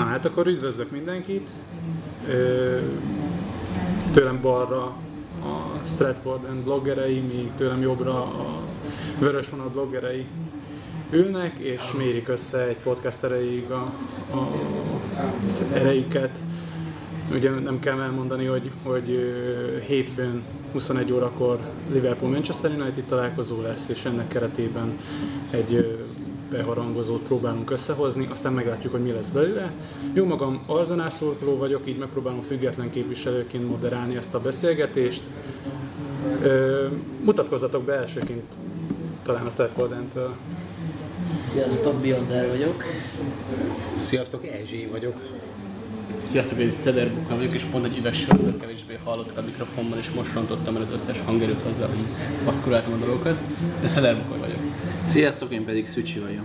Na hát akkor üdvözlök mindenkit. Tőlem balra a Stratford and bloggerei, míg tőlem jobbra a Vörös Vonat bloggerei ülnek, és mérik össze egy podcast erejéig a, a, az ereiket. Ugye nem kell elmondani, hogy, hogy hétfőn 21 órakor Liverpool-Manchester United találkozó lesz, és ennek keretében egy beharangozót próbálunk összehozni, aztán meglátjuk, hogy mi lesz belőle. Jó magam Arzenál szurkoló vagyok, így megpróbálom független képviselőként moderálni ezt a beszélgetést. Ö, mutatkozzatok be elsőként talán a Szerkoldentől. Sziasztok, Beyonder vagyok. Sziasztok, Erzsé vagyok. Sziasztok, én Szeder Buka vagyok, és pont egy üveg sörökkel kevésbé hallottak a mikrofonban, és most rontottam el az összes hangerőt azzal, hogy baszkuráltam a dolgokat, de Szeder Buka vagyok. Sziasztok, én pedig Szücsi vagyok.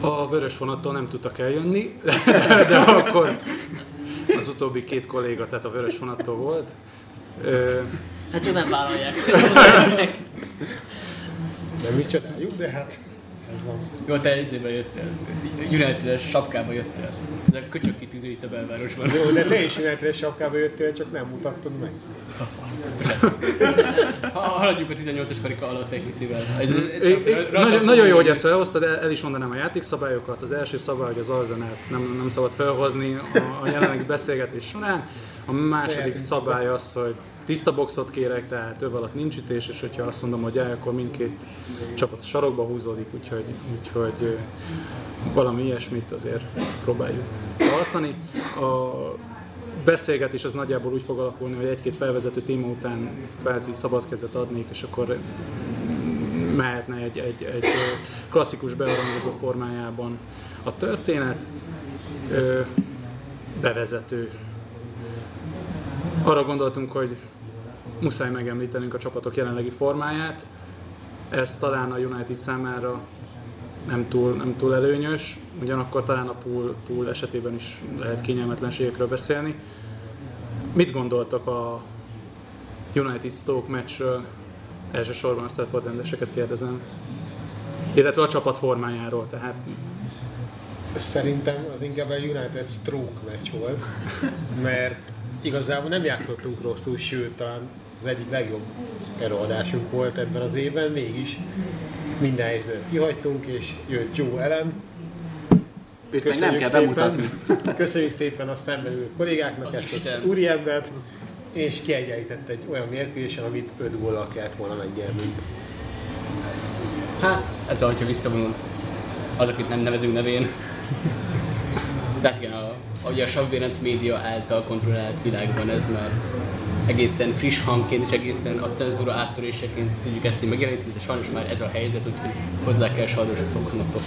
A vörös vonattól nem tudtak eljönni, de akkor az utóbbi két kolléga, tehát a vörös vonattól volt. Ö, Hát csak nem vállalják. De mi csodáljuk, de hát ez van. Jó, te ezébe jöttél. United-es sapkába jöttél. Ez a köcsök kitűző itt a belvárosban. Jó, de te is United sapkába jöttél, csak nem mutattad meg. Ha haladjuk a 18-as karika alatt technicivel. Ez, ez, É, é, nagyon, nagyon jó, hogy ezt felhoztad, el, el is mondanám a játékszabályokat. Az első szabály, hogy az arzenát nem, nem szabad felhozni a, a jelenlegi beszélgetés során. A második szabály az, hogy tiszta boxot kérek, tehát több alatt nincs ütés, és hogyha azt mondom, hogy el, akkor mindkét csapat a sarokba húzódik, úgyhogy, úgyhogy valami ilyesmit azért próbáljuk tartani. A beszélgetés az nagyjából úgy fog alakulni, hogy egy-két felvezető téma után kvázi szabad kezet adnék, és akkor mehetne egy, egy, egy klasszikus bearangozó formájában a történet. Bevezető. Arra gondoltunk, hogy muszáj megemlítenünk a csapatok jelenlegi formáját. Ez talán a United számára nem túl, nem túl előnyös, ugyanakkor talán a pool, pool esetében is lehet kényelmetlenségekről beszélni. Mit gondoltak a United Stoke meccsről? Elsősorban a Stafford rendeseket kérdezem. Illetve a csapat formájáról, tehát Szerintem az inkább a United stroke meccs volt, mert igazából nem játszottunk rosszul, sőt, talán az egyik legjobb előadásunk volt ebben az évben, mégis minden helyzetet kihagytunk, és jött jó elem. Őt meg nem kell bemutatni. köszönjük szépen a szemben ülő kollégáknak Az ezt az Istent. úriembert, és kiegyenlített egy olyan mérkőzésen, amit 5 góllal kellett volna megnyernünk. Hát, ez van, hogyha visszavonul az, akit nem nevezünk nevén. De hát igen, a, a, ugye a Savvérenc média által kontrollált világban ez már egészen friss hangként és egészen a cenzúra áttöréseként tudjuk ezt így megjeleníteni, de sajnos már ez a helyzet, úgyhogy hozzá kell sajnos szoknotok.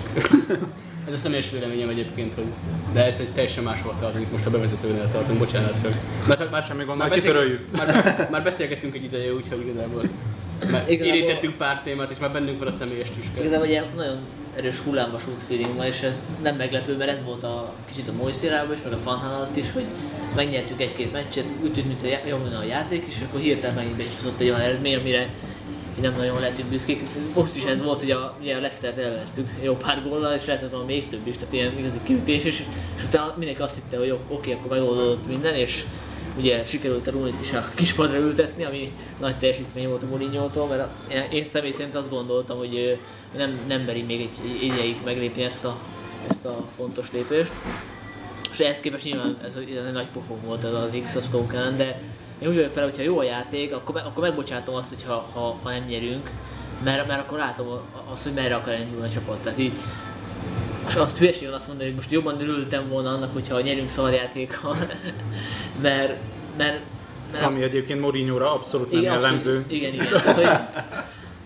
ez a személyes véleményem egyébként, hogy de ez egy teljesen máshol tart, amit most a bevezetőnél tartunk, bocsánat fel. Mert már Semmi gond, már, kitöröljük. már, már beszélgettünk egy ideje, úgyhogy igazából már Igazából- érintettünk pár témát, és már bennünk van a személyes tüske. Igazából egy ilyen nagyon erős hullámvasút feeling van, és ez nem meglepő, mert ez volt a kicsit a Moisirában is, meg a Fanhan alatt is, hogy megnyertük egy-két meccset, úgy tűnt, mintha lenne a játék, és akkor hirtelen megint becsúszott egy olyan eredmény, amire nem nagyon lehetünk büszkék. Most is ez volt, hogy a, ugye a Leicester-t elvertük jó pár góllal, és lehetett volna még több is, tehát ilyen igazi kiütés, és, és utána mindenki azt hitte, hogy jó, oké, akkor megoldódott minden, és ugye sikerült a Runit is a kispadra ültetni, ami nagy teljesítmény volt a Mourinho-tól, mert én személy szerint azt gondoltam, hogy nem, nem meri még egy ideig meglépni ezt a, ezt a fontos lépést. És ehhez képest nyilván ez, egy nagy pofon volt ez az X a ellen, de én úgy vagyok fel, hogyha jó a játék, akkor, me- akkor megbocsátom azt, hogy ha, ha, ha nem nyerünk, mert, mert akkor látom azt, hogy merre akar elindulni a csapat. Tehát így, és azt hülyeség van azt mondani, hogy most jobban örültem volna annak, hogyha nyerünk szarjátékkal, mert, mert, mert Ami egyébként Mourinho-ra abszolút nem igen, jellemző. abszolút. Igen, igen. Tehát, hogy,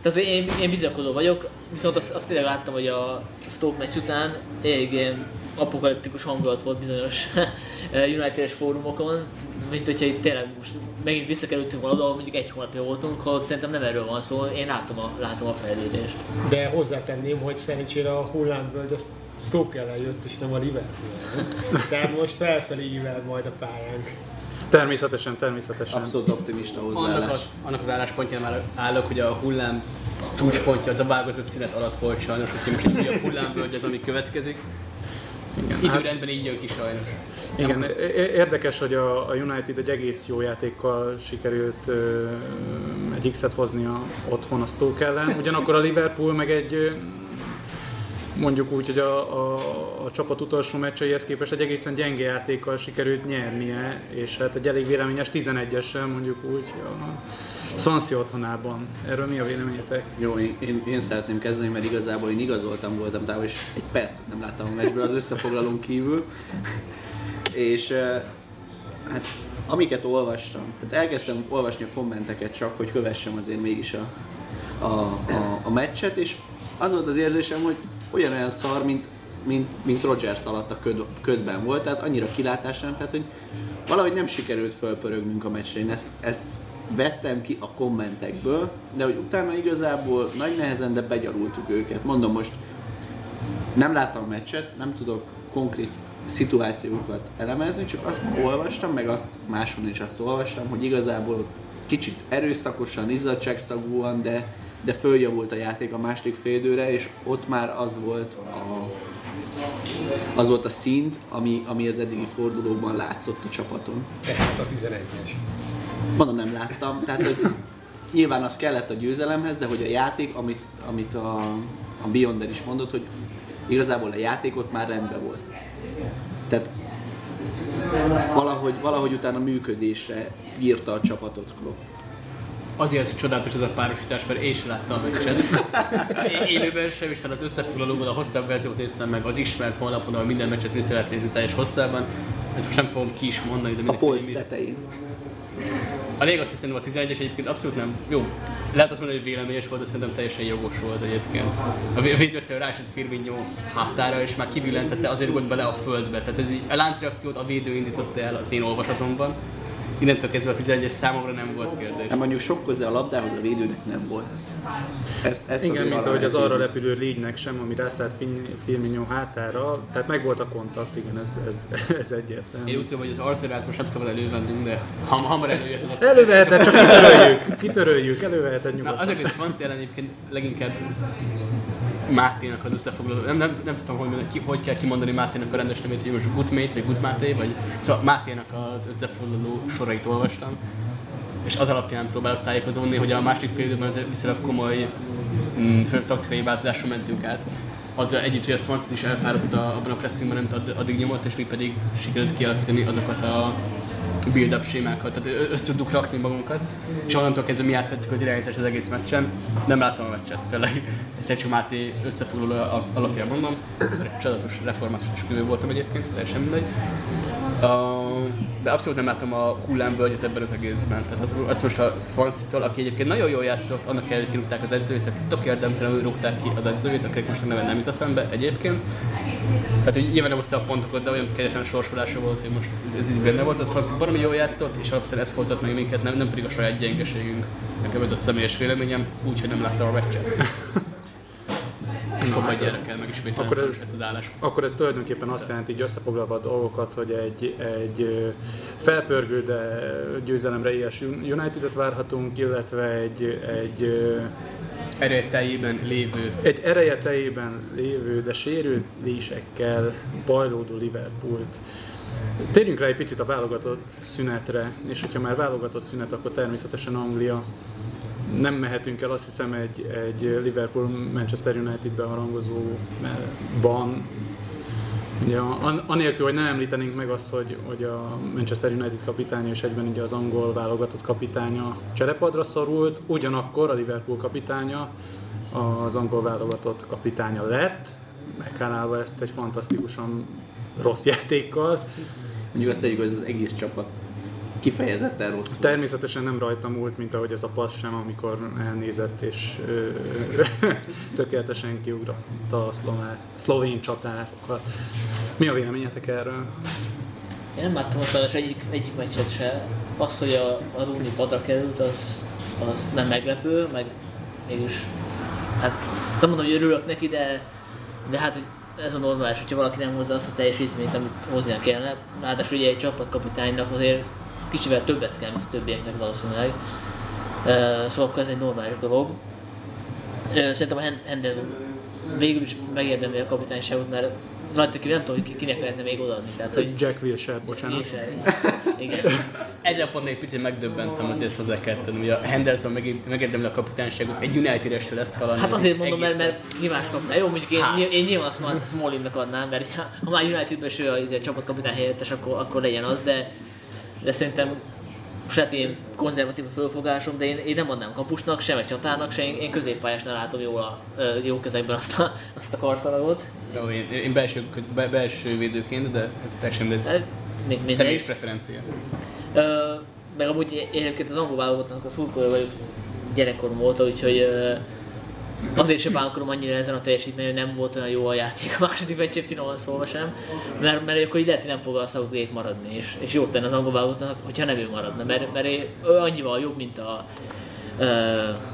tehát én, én bizakodó vagyok, viszont azt, azt tényleg láttam, hogy a Stoke meccs után elég ilyen apokaliptikus hangulat volt bizonyos United-es fórumokon, mint hogyha itt tényleg most megint visszakerültünk volna oda, mondjuk egy hónapja voltunk, ahol szerintem nem erről van szó, én látom a, látom a fejlődést. De hozzátenném, hogy szerencsére a hullámvölgy az Stoke ellen jött, és nem a Liverpool. Tehát most felfelé ível majd a pályánk. Természetesen, természetesen. Abszolút optimista Annak hozzáállás. az, annak az álláspontján már állok, hogy a hullám csúcspontja az a válogatott szünet alatt volt sajnos, úgyhogy most így a hullámvölgy az, ami következik. Igen, Időrendben így jön ki sajnos. Igen, é- érdekes, hogy a, a United egy egész jó játékkal sikerült ö, egy X-et hozni a, otthon a Stoke ellen, ugyanakkor a Liverpool meg egy ö, mondjuk úgy, hogy a, a, a csapat utolsó meccseihez képest egy egészen gyenge játékkal sikerült nyernie, és hát egy elég véleményes 11-essel mondjuk úgy a Swansea otthonában. Erről mi a véleményetek? Jó, én, én, én szeretném kezdeni, mert igazából én igazoltam voltam távol, és egy percet nem láttam a meccsből az összefoglalón kívül. És hát amiket olvastam, tehát elkezdtem olvasni a kommenteket csak, hogy kövessem azért mégis a, a, a, a meccset, és az volt az érzésem, hogy olyan szar, mint, mint, mint Rogers alatt a köd, ködben volt, tehát annyira kilátásra, tehát hogy valahogy nem sikerült fölpörögnünk a meccsre, én ezt, ezt vettem ki a kommentekből, de hogy utána igazából nagy nehezen, de begyarultuk őket. Mondom most, nem láttam a meccset, nem tudok konkrét szituációkat elemezni, csak azt olvastam, meg azt máshol is azt olvastam, hogy igazából kicsit erőszakosan, izzadságszagúan, de, de följavult a játék a második félidőre, és ott már az volt a, az volt a szint, ami, ami az eddigi fordulókban látszott a csapaton. Tehát a 11-es. Mondom, nem láttam, tehát hogy nyilván az kellett a győzelemhez, de hogy a játék, amit, amit a, a Beyonder is mondott, hogy igazából a játék ott már rendben volt. Tehát valahogy, valahogy utána működésre írta a csapatot Klopp. Azért csodálatos ez a párosítás, mert én sem láttam a meccset. Élőben sem, és az összefoglalóban a hosszabb verziót néztem meg az ismert honlapon, ahol minden meccset vissza lehet nézni teljes hosszában. Ezt most nem fogom ki is mondani, de A polc tetején. A lényeg azt hiszem, a 11-es egyébként abszolút nem. Jó, lehet azt mondani, hogy véleményes volt, de szerintem teljesen jogos volt egyébként. A vé- védő egyszerűen rásett Firmino hátára, és már kibillentette, azért volt bele a földbe. Tehát ez így, a láncreakciót a védő indította el az én olvasatomban. Innentől kezdve a 11-es számomra nem volt kérdés. De mondjuk sok köze a labdához a védőnek nem volt. Ezt, ezt Igen, azért mint ahogy az arra repülő légynek sem, ami rászállt Firmino hátára, tehát meg volt a kontakt, igen, ez, ez, ez egyértelmű. Én úgy tudom, hogy az arcerát most nem szabad elővennünk, de ham, hamar előjöttem. Előveheted, csak kitöröljük, kitöröljük, előveheted Na, nyugodtan. az egész Swansea ellen egyébként leginkább Máténak az összefoglaló, nem, nem, nem tudom, hogy, ki, hogy kell kimondani Máténak a rendes nevét, hogy most Gutmét vagy Gutmáté, vagy szóval Máténak az összefoglaló sorait olvastam, és az alapján próbálok tájékozódni, hogy a másik fél időben viszonylag komoly mm, taktikai változásra mentünk át. Azzal együtt, hogy a Swansea is elfáradt abban a pressingben, amit add- addig nyomott, és mi pedig sikerült kialakítani azokat a build-up sémákat, tehát össze tudtuk rakni magunkat, és onnantól kezdve mi átvettük az irányítást az egész meccsen. Nem láttam a meccset, tényleg. Ezt csak Máté összefoglaló alapján mondom. Csodálatos reformációs kövő voltam egyébként, teljesen mindegy. Uh, de abszolút nem látom a hullámvölgyet ebben az egészben. Tehát az, az most a Swansea-tól, aki egyébként nagyon jól játszott, annak hogy kirúgták az edzőjét, tehát tök érdemtelenül rúgták ki az edzőjét, akinek most a neve nem jut eszembe egyébként. Tehát, hogy nyilván nem hozta a pontokat, de olyan kegyetlen sorsolása volt, hogy most ez, ez így benne volt. Az Swansea baromi jól játszott, és alapvetően ez folytat meg minket, nem, nem pedig a saját gyengeségünk. Nekem ez a személyes véleményem, úgyhogy nem láttam a meccset. Sokkal gyerek kell megismételni Akkor ez- ezt az állást. Akkor ez tulajdonképpen azt jelenti, így összefoglalva a dolgokat, hogy egy, egy felpörgő, de győzelemre éhes United-et várhatunk, illetve egy, egy, ö, Erőteljében lévő egy ereje tejében lévő, de sérülésekkel bajlódó Liverpoolt. Térjünk rá egy picit a válogatott szünetre, és hogyha már válogatott szünet, akkor természetesen Anglia. Nem mehetünk el azt hiszem egy, egy Liverpool-Manchester United beharangozóban. Ugye, an- anélkül, hogy nem említenénk meg azt, hogy, hogy a Manchester United kapitánya és egyben ugye az angol válogatott kapitánya cserepadra szorult, ugyanakkor a Liverpool kapitánya az angol válogatott kapitánya lett, meghálálva ezt egy fantasztikusan rossz játékkal. Mondjuk azt tegyük, hogy az egész csapat kifejezetten rossz. volt. Természetesen nem rajta múlt, mint ahogy ez a passz sem, amikor elnézett és ö, tökéletesen kiugratta a szlovák, szlovén csatárokat. Mi a véleményetek erről? Én nem láttam most sajnos egyik, egyik meccset se. Az, hogy a, a Rooney padra került, az, az nem meglepő, meg mégis, hát nem mondom, hogy örülök neki, de, de hát ez a normális, hogyha valaki nem hozza azt a teljesítményt, amit hoznia kellene. Ráadásul ugye egy csapatkapitánynak azért kicsivel többet kell, mint a többieknek valószínűleg. Szóval akkor ez egy normális dolog. Szerintem a Hen- Henderson végül is megérdemli a kapitányságot, mert rajta ki nem tudom, hogy kinek lehetne még odaadni. Tehát, hogy Jack Wilshere, bocsánat. és, igen. Ezzel pont egy picit megdöbbentem, azért ezt hozzá kell tenni, hogy a Henderson meg- megérdemli a kapitányságot, egy United-estől ezt hallani. Hát azért mondom, mert, egészen- mert ki más kapná. Jó, mondjuk én, Hát. hát. én nyilván Small- Smallinnak adnám, mert ha már Unitedben is ő a izé, csapatkapitány helyettes, akkor, akkor legyen az, de, de szerintem saját én konzervatív a fölfogásom, de én, én nem adnám kapusnak, sem egy csatárnak, sem én, én középpályásnál látom jól a, jó kezekben azt a, azt a karszalagot. Jó, én, én belső, köz, be, belső védőként, de ez teljesen ez Ö, Még személyes preferencia. Ö, meg amúgy én egyébként az angol válogatottnak a szurkoló vagyok gyerekkorom óta, úgyhogy ö, azért sem bánkolom annyira ezen a teljesítmény, hogy nem volt olyan jó a játék a második meccsen finoman szólva sem, mert, mert akkor így lehet, hogy nem fog a Southgate maradni, és, és jót tenne az angol válogatottnak, hogyha nem ő maradna, mert, mert ő annyival jobb, mint a ö,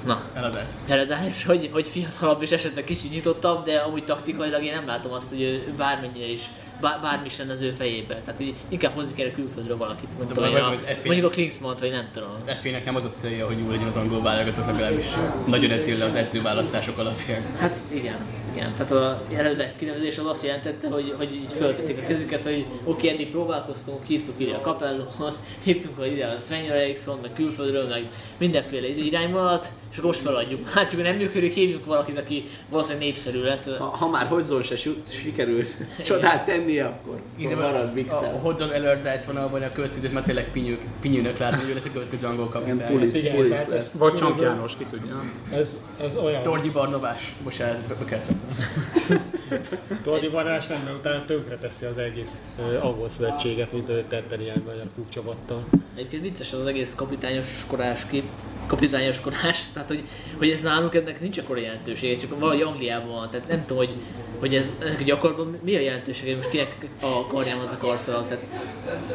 na, Eladás. Paradise, hogy, hogy fiatalabb és esetleg kicsit nyitottabb, de amúgy taktikailag én nem látom azt, hogy ő bármennyire is, bár, bármi is lenne az ő fejében. Tehát így inkább hozni kell külföldről valakit, mondjuk, De én a, az F1 mondjuk a Klinsmann vagy nem tudom. Az FA-nek nem az a célja, hogy jó legyen az angol válogatott, legalábbis nagyon ez le az edzőválasztások alapján. Hát igen, igen. Tehát a eredeti kinevezés az azt jelentette, hogy, hogy így föltették a kezüket, hogy oké, eddig próbálkoztunk, hívtuk ide a Capellót, hívtunk a ide a Sven Eriksson, meg külföldről, meg mindenféle irányvonalat, és akkor most feladjuk. Hát, csak nem működik, hívjuk valakit, aki valószínűleg népszerű lesz. Ha, ha már Hodgson se sikerült csodát tenni, akkor, akkor marad a Vixen. Hodgson Allardyce vonalban a következőt már tényleg pinyők, pinyőnek látni, hogy ő lesz a következő angol kapitány. Pulis, Igen, Pulis lesz. ez- Vagy Csank János, ki tudja. Ez, ez olyan... Torgyi Barnabás. Bocsánat, ez be, be kellett Tordi Barás nem, mert utána tönkre teszi az egész ö, angol szövetséget, mint ahogy tette ilyen magyar klubcsapattal. Egyébként vicces az, az egész kapitányos korás kép, kapitányos korás, tehát hogy, hogy ez nálunk ennek nincs akkora jelentősége, csak valahogy Angliában van, tehát nem tudom, hogy, hogy ez ennek a gyakorlatban mi a jelentősége, most kinek a karján az a karszalag, tehát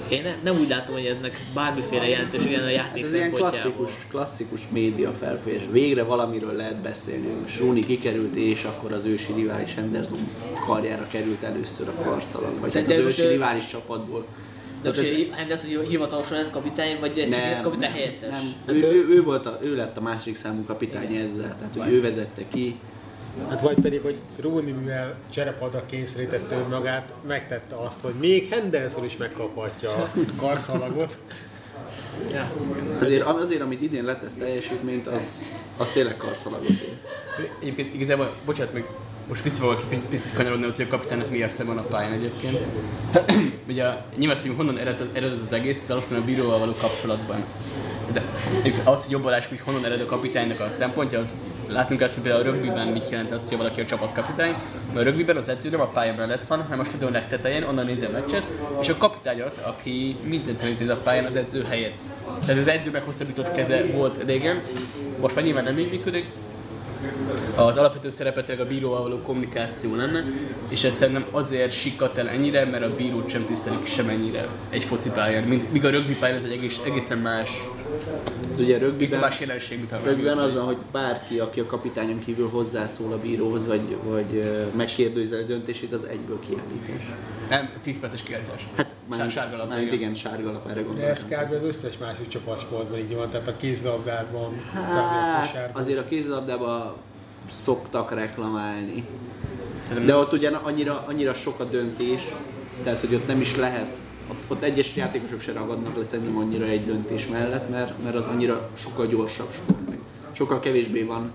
én ne, nem úgy látom, hogy ennek bármiféle jelentősége a játék Hát ez ilyen klasszikus, klasszikus média felfogás. Végre valamiről lehet beszélni. Most Rooney kikerült, és akkor az ősi rivális Henderson karjára került először a karszalag. Vagy Tehát hát az ősi rivális csapatból. De most ez-. Henderson hivatalosan lett kapitány, vagy ez nem, kapitány helyettes? nem. Ő, ő, ő, volt a, ő lett a másik számú kapitány ezzel, tehát hogy ő vezette ki. Hát vagy pedig, hogy Rooney, mivel cserepadra kényszerítette önmagát, megtette azt, hogy még Henderson is megkaphatja a karszalagot. Azért, azért amit idén letesz teljesítményt, az, az tényleg karszalagot ér. Egyébként igazából, bocsánat, még most vissza fogok picit, picit kanyarodni, az, hogy a kapitánynak mi értelme van a pályán egyébként. Ugye nyilván, hogy honnan ered, ered az egész, ez alapvetően a bíróval való kapcsolatban. Egyébként az, hogy jobban lássuk, hogy honnan ered a kapitánynak a szempontja, az látnunk azt, hogy például a rögbiben mit jelent az, hogy valaki a csapatkapitány. Mert a rögbiben az edző nem a pálya mellett van, hanem a stadion legtetején, onnan nézi a meccset, és a kapitány az, aki mindent elintéz a pályán az edző helyett. Tehát az edző meghosszabbított keze volt régen, most már nyilván nem így működik, az alapvető szerepe tényleg a bíróval való kommunikáció lenne, és ez szerintem azért sikkat el ennyire, mert a bírót sem tisztelik semennyire egy focipályán, míg a rögbi pályán ez egy egész, egészen más, Ugye egészen rögbiben, a rögbiben az van, hogy bárki, aki a kapitányon kívül hozzászól a bíróhoz, vagy, vagy a döntését, az egyből kiállítás. Nem, 10 perces kiállítás. Hát már sárga lap, igen. igen, sárga lap, erre De gondoltam. ez kb. az összes másik csapatsportban így van, tehát a kézlabdában, Hát, sárga. azért a kézilabdában szoktak reklamálni. Szerintem De ott ugye annyira, annyira sok a döntés, tehát hogy ott nem is lehet, ott, egyes játékosok se ragadnak le szerintem annyira egy döntés mellett, mert, mert az annyira sokkal gyorsabb sport. Meg sokkal kevésbé van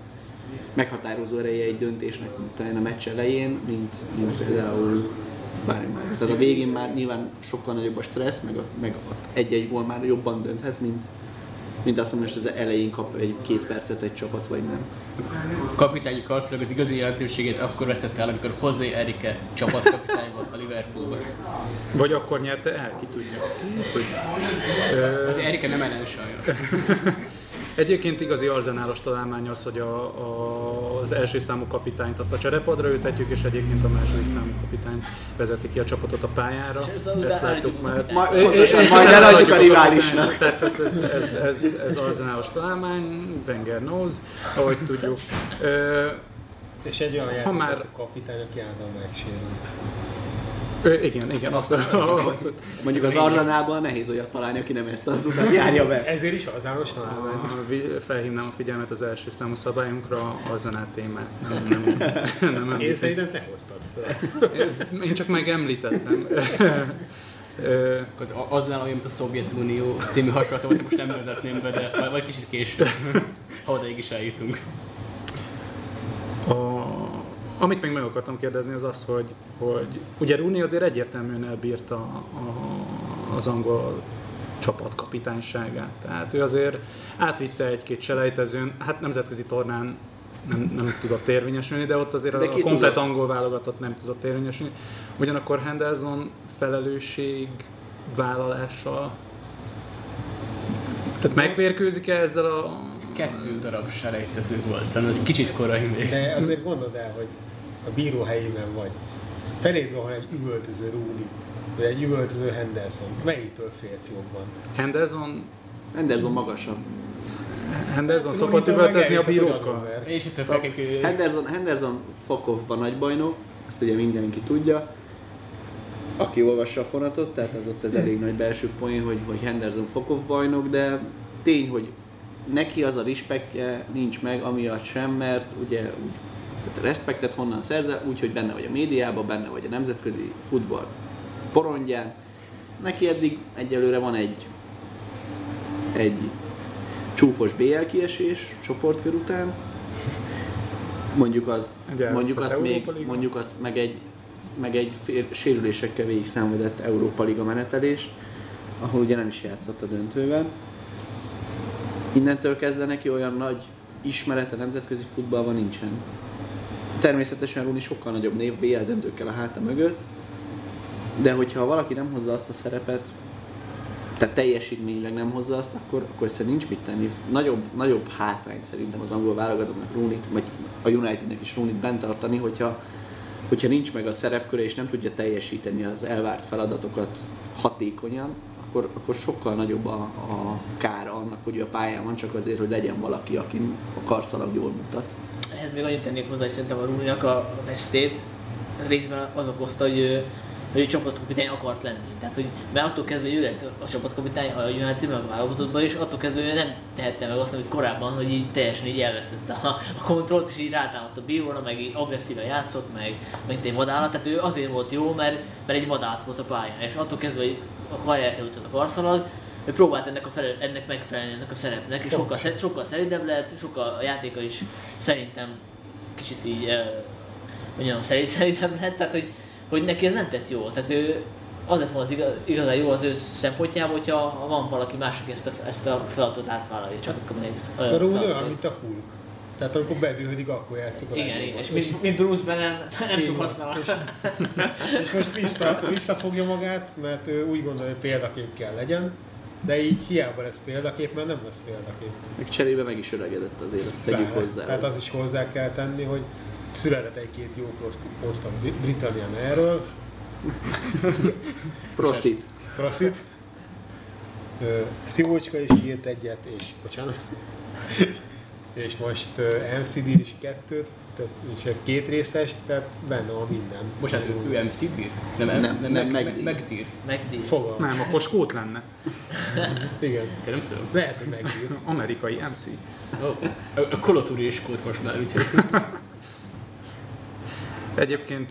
meghatározó ereje egy döntésnek, mint talán a meccs elején, mint, mint például bármi más. Tehát a végén már nyilván sokkal nagyobb a stressz, meg, a, meg a egy-egy gól már jobban dönthet, mint, mint azt mondom, hogy az elején kap egy két percet egy csapat, vagy nem. a kapitányi karszalag az igazi jelentőségét akkor vesztette el, amikor José Erike csapatkapitány volt a Liverpoolban. Vagy akkor nyerte el, ki tudja. Hogy, ö, Az Erike nem ellen sajnos. Egyébként igazi arzenálos találmány az, hogy a, a, az első számú kapitányt azt a cserepadra ültetjük, és egyébként a második számú kapitány vezeti ki a csapatot a pályára. És. Ma- És- pontosan, és majd eladjuk a riválisnak. Tehát, tehát ez, ez, ez, ez arzenálos találmány, Wenger knows, ahogy tudjuk. Ö, És egy olyan játék már- lesz a kapitány, aki állandóan megsérül. Ö, igen, igen, azt, azt, Mondjuk az Arzsanában nehéz olyat találni, aki nem ezt az utat járja be. Ezért is hazános találmány. a- vi- felhívnám a figyelmet az első számú szabályunkra, a zenát témát. Nem, nem, nem, nem Én szerintem te hoztad fel. Én csak megemlítettem. Ö, Az, azzal olyan, mint a Szovjetunió című hasonlatot, amit most nem vezetném be, de vagy, vagy kicsit később, ha odaig is eljutunk. A, amit még meg akartam kérdezni, az az, hogy, hogy ugye Rooney azért egyértelműen elbírta a, az angol csapat kapitányságát. Tehát ő azért átvitte egy-két selejtezőn, hát nemzetközi tornán nem, nem tudott érvényesülni, de ott azért De a, komplet tudott? angol válogatott nem tudott érvényesülni. Ugyanakkor Henderson felelősség vállalással tehát megvérkőzik-e ezzel a... Ez kettő darab selejtező volt, szerintem ez kicsit korai még. De azért gondold el, hogy a bíró helyében vagy. Feléd rohan egy üvöltöző Rooney, vagy egy üvöltöző Henderson. Melyiktől félsz jobban? Henderson, Henderson magasabb. Henderson szokott üvöltözni a bírókkal? És itt a Szóval fekekő... Henderson, Henderson Fokovban nagybajnok, ezt ugye mindenki tudja. Aki olvassa a fonatot, tehát az ott ez elég nagy belső poén, hogy, hogy Henderson Fokov bajnok, de tény, hogy neki az a respektje nincs meg, amiatt sem, mert ugye úgy, tehát a respektet honnan szerzel, úgy, hogy benne vagy a médiában, benne vagy a nemzetközi futball porondján. Neki eddig egyelőre van egy, egy csúfos BL kiesés csoportkör után, mondjuk az, mondjuk azt még, mondjuk azt meg egy, meg egy fél, sérülésekkel végig szenvedett Európa Liga menetelés, ahol ugye nem is játszott a döntőben. Innentől kezdve neki olyan nagy ismerete nemzetközi futballban nincsen. Természetesen Runi sokkal nagyobb név BL döntőkkel a háta mögött, de hogyha valaki nem hozza azt a szerepet, tehát teljesítményileg nem hozza azt, akkor, akkor egyszerűen nincs mit tenni. Nagyobb, nagyobb hátrány szerintem az angol válogatottnak Rooney-t, vagy a Unitednek is Rooney-t bent tartani, hogyha, hogyha nincs meg a szerepköre és nem tudja teljesíteni az elvárt feladatokat hatékonyan, akkor, akkor sokkal nagyobb a, a kára annak, hogy a pályán van, csak azért, hogy legyen valaki, aki a karszalag jól mutat. Ehhez még annyit tennék hozzá, hogy szerintem a Rúninak a vesztét részben az okozta, hogy, ő- hogy ő csapatkapitány akart lenni. Tehát, hogy mert attól kezdve, hogy ő lett a csapatkapitány a United meg a válogatottban, és attól kezdve ő nem tehette meg azt, amit korábban, hogy így teljesen így elvesztette a, a kontrollt, és így rátámadt a bíróra, meg így agresszíven játszott, meg, meg egy vadállat. Tehát ő azért volt jó, mert, mert egy vadállat volt a pályán, és attól kezdve, hogy a karrier került a karszalag, próbált ennek, a felel, ennek megfelelni ennek a szerepnek, és sokkal, sokkal szeridebb lett, sokkal a játéka is szerintem kicsit így, eh, mondjam, szerint, szeridebb lett, tehát hogy, hogy neki ez nem tett jó. Tehát ő az lett volna az igaz, igazán jó az ő szempontjából, hogyha ha van valaki más, aki ezt a, ezt a feladatot átvállalja, csak ott kapni egy A Rooney olyan, mint a Hulk. Tehát amikor bedődik, akkor játszik a Igen, igen, és mint, mint Bruce Banner nem sok használ. És, és most vissza, visszafogja magát, mert ő úgy gondolja, hogy példakép kell legyen, de így hiába lesz példakép, mert nem lesz példakép. Meg cserébe meg is öregedett azért, azt tegyük Pláne. hozzá. Tehát az is hozzá kell tenni, hogy született egy-két jó poszt, a Bri- Britannián erről, Proszit. Proszit. Szivócska is írt egyet, és bocsánat. és most MCD is kettőt, tehát és egy két részes, tehát benne van minden. Bocsánat, ő, ő MC dír? Nem, Nem, nem, nem, nem, meg, megdír. meg, megdír. Megdíj. Fogalm. Nem, akkor skót lenne. Igen. Te nem tudom. Lehet, hogy megír. Amerikai MC. Oh. A, a Kolotúri is kód most már, úgyhogy Egyébként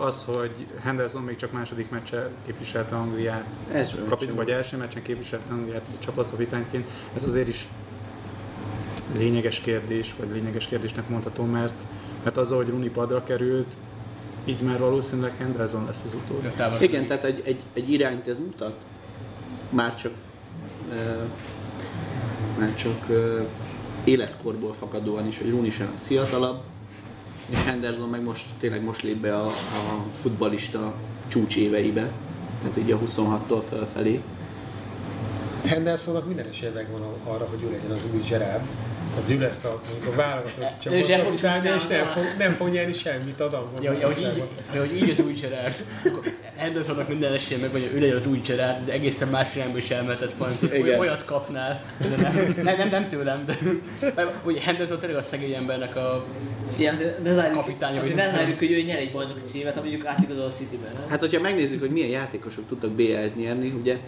az, hogy Henderson még csak második meccse képviselte Angliát, Első kapit, vagy első meccsen képviselte Angliát csapatkapitányként, ez azért is lényeges kérdés, vagy lényeges kérdésnek mondható, mert, mert az, hogy Rooney padra került, így már valószínűleg Henderson lesz az utód. Igen, tehát egy, egy, egy irányt ez mutat. Már csak, uh, már csak uh, életkorból fakadóan is, hogy Rooney sem fiatalabb, és Henderson meg most tényleg most lép be a, a futbalista csúcs éveibe, tehát így a 26-tól felfelé. Hendersonnak minden esélye megvan arra, hogy ő legyen az új Gerard. Tehát ő lesz a, mondjuk a válogatott fog csapatkapitány, és csúszni, nem nem. fog, nem fog nyerni semmit Adam. Ja, ja, hogy, így, ja, hogy így az új Gerard. Hendersonnak minden esélye meg, hogy ő legyen az új Gerard, de egészen más irányba is elmehetett volna, hogy olyat kapnál. De nem, nem, nem, nem tőlem, de hogy Henderson tényleg a szegény embernek a Ja, azért ne zárjuk, Kapitánya azért ne zárjuk, hogy ő nyer egy bajnoki címet, ha mondjuk átigazol a Cityben? Hát, hogyha megnézzük, hogy milyen játékosok tudtak BL-t nyerni, ugye,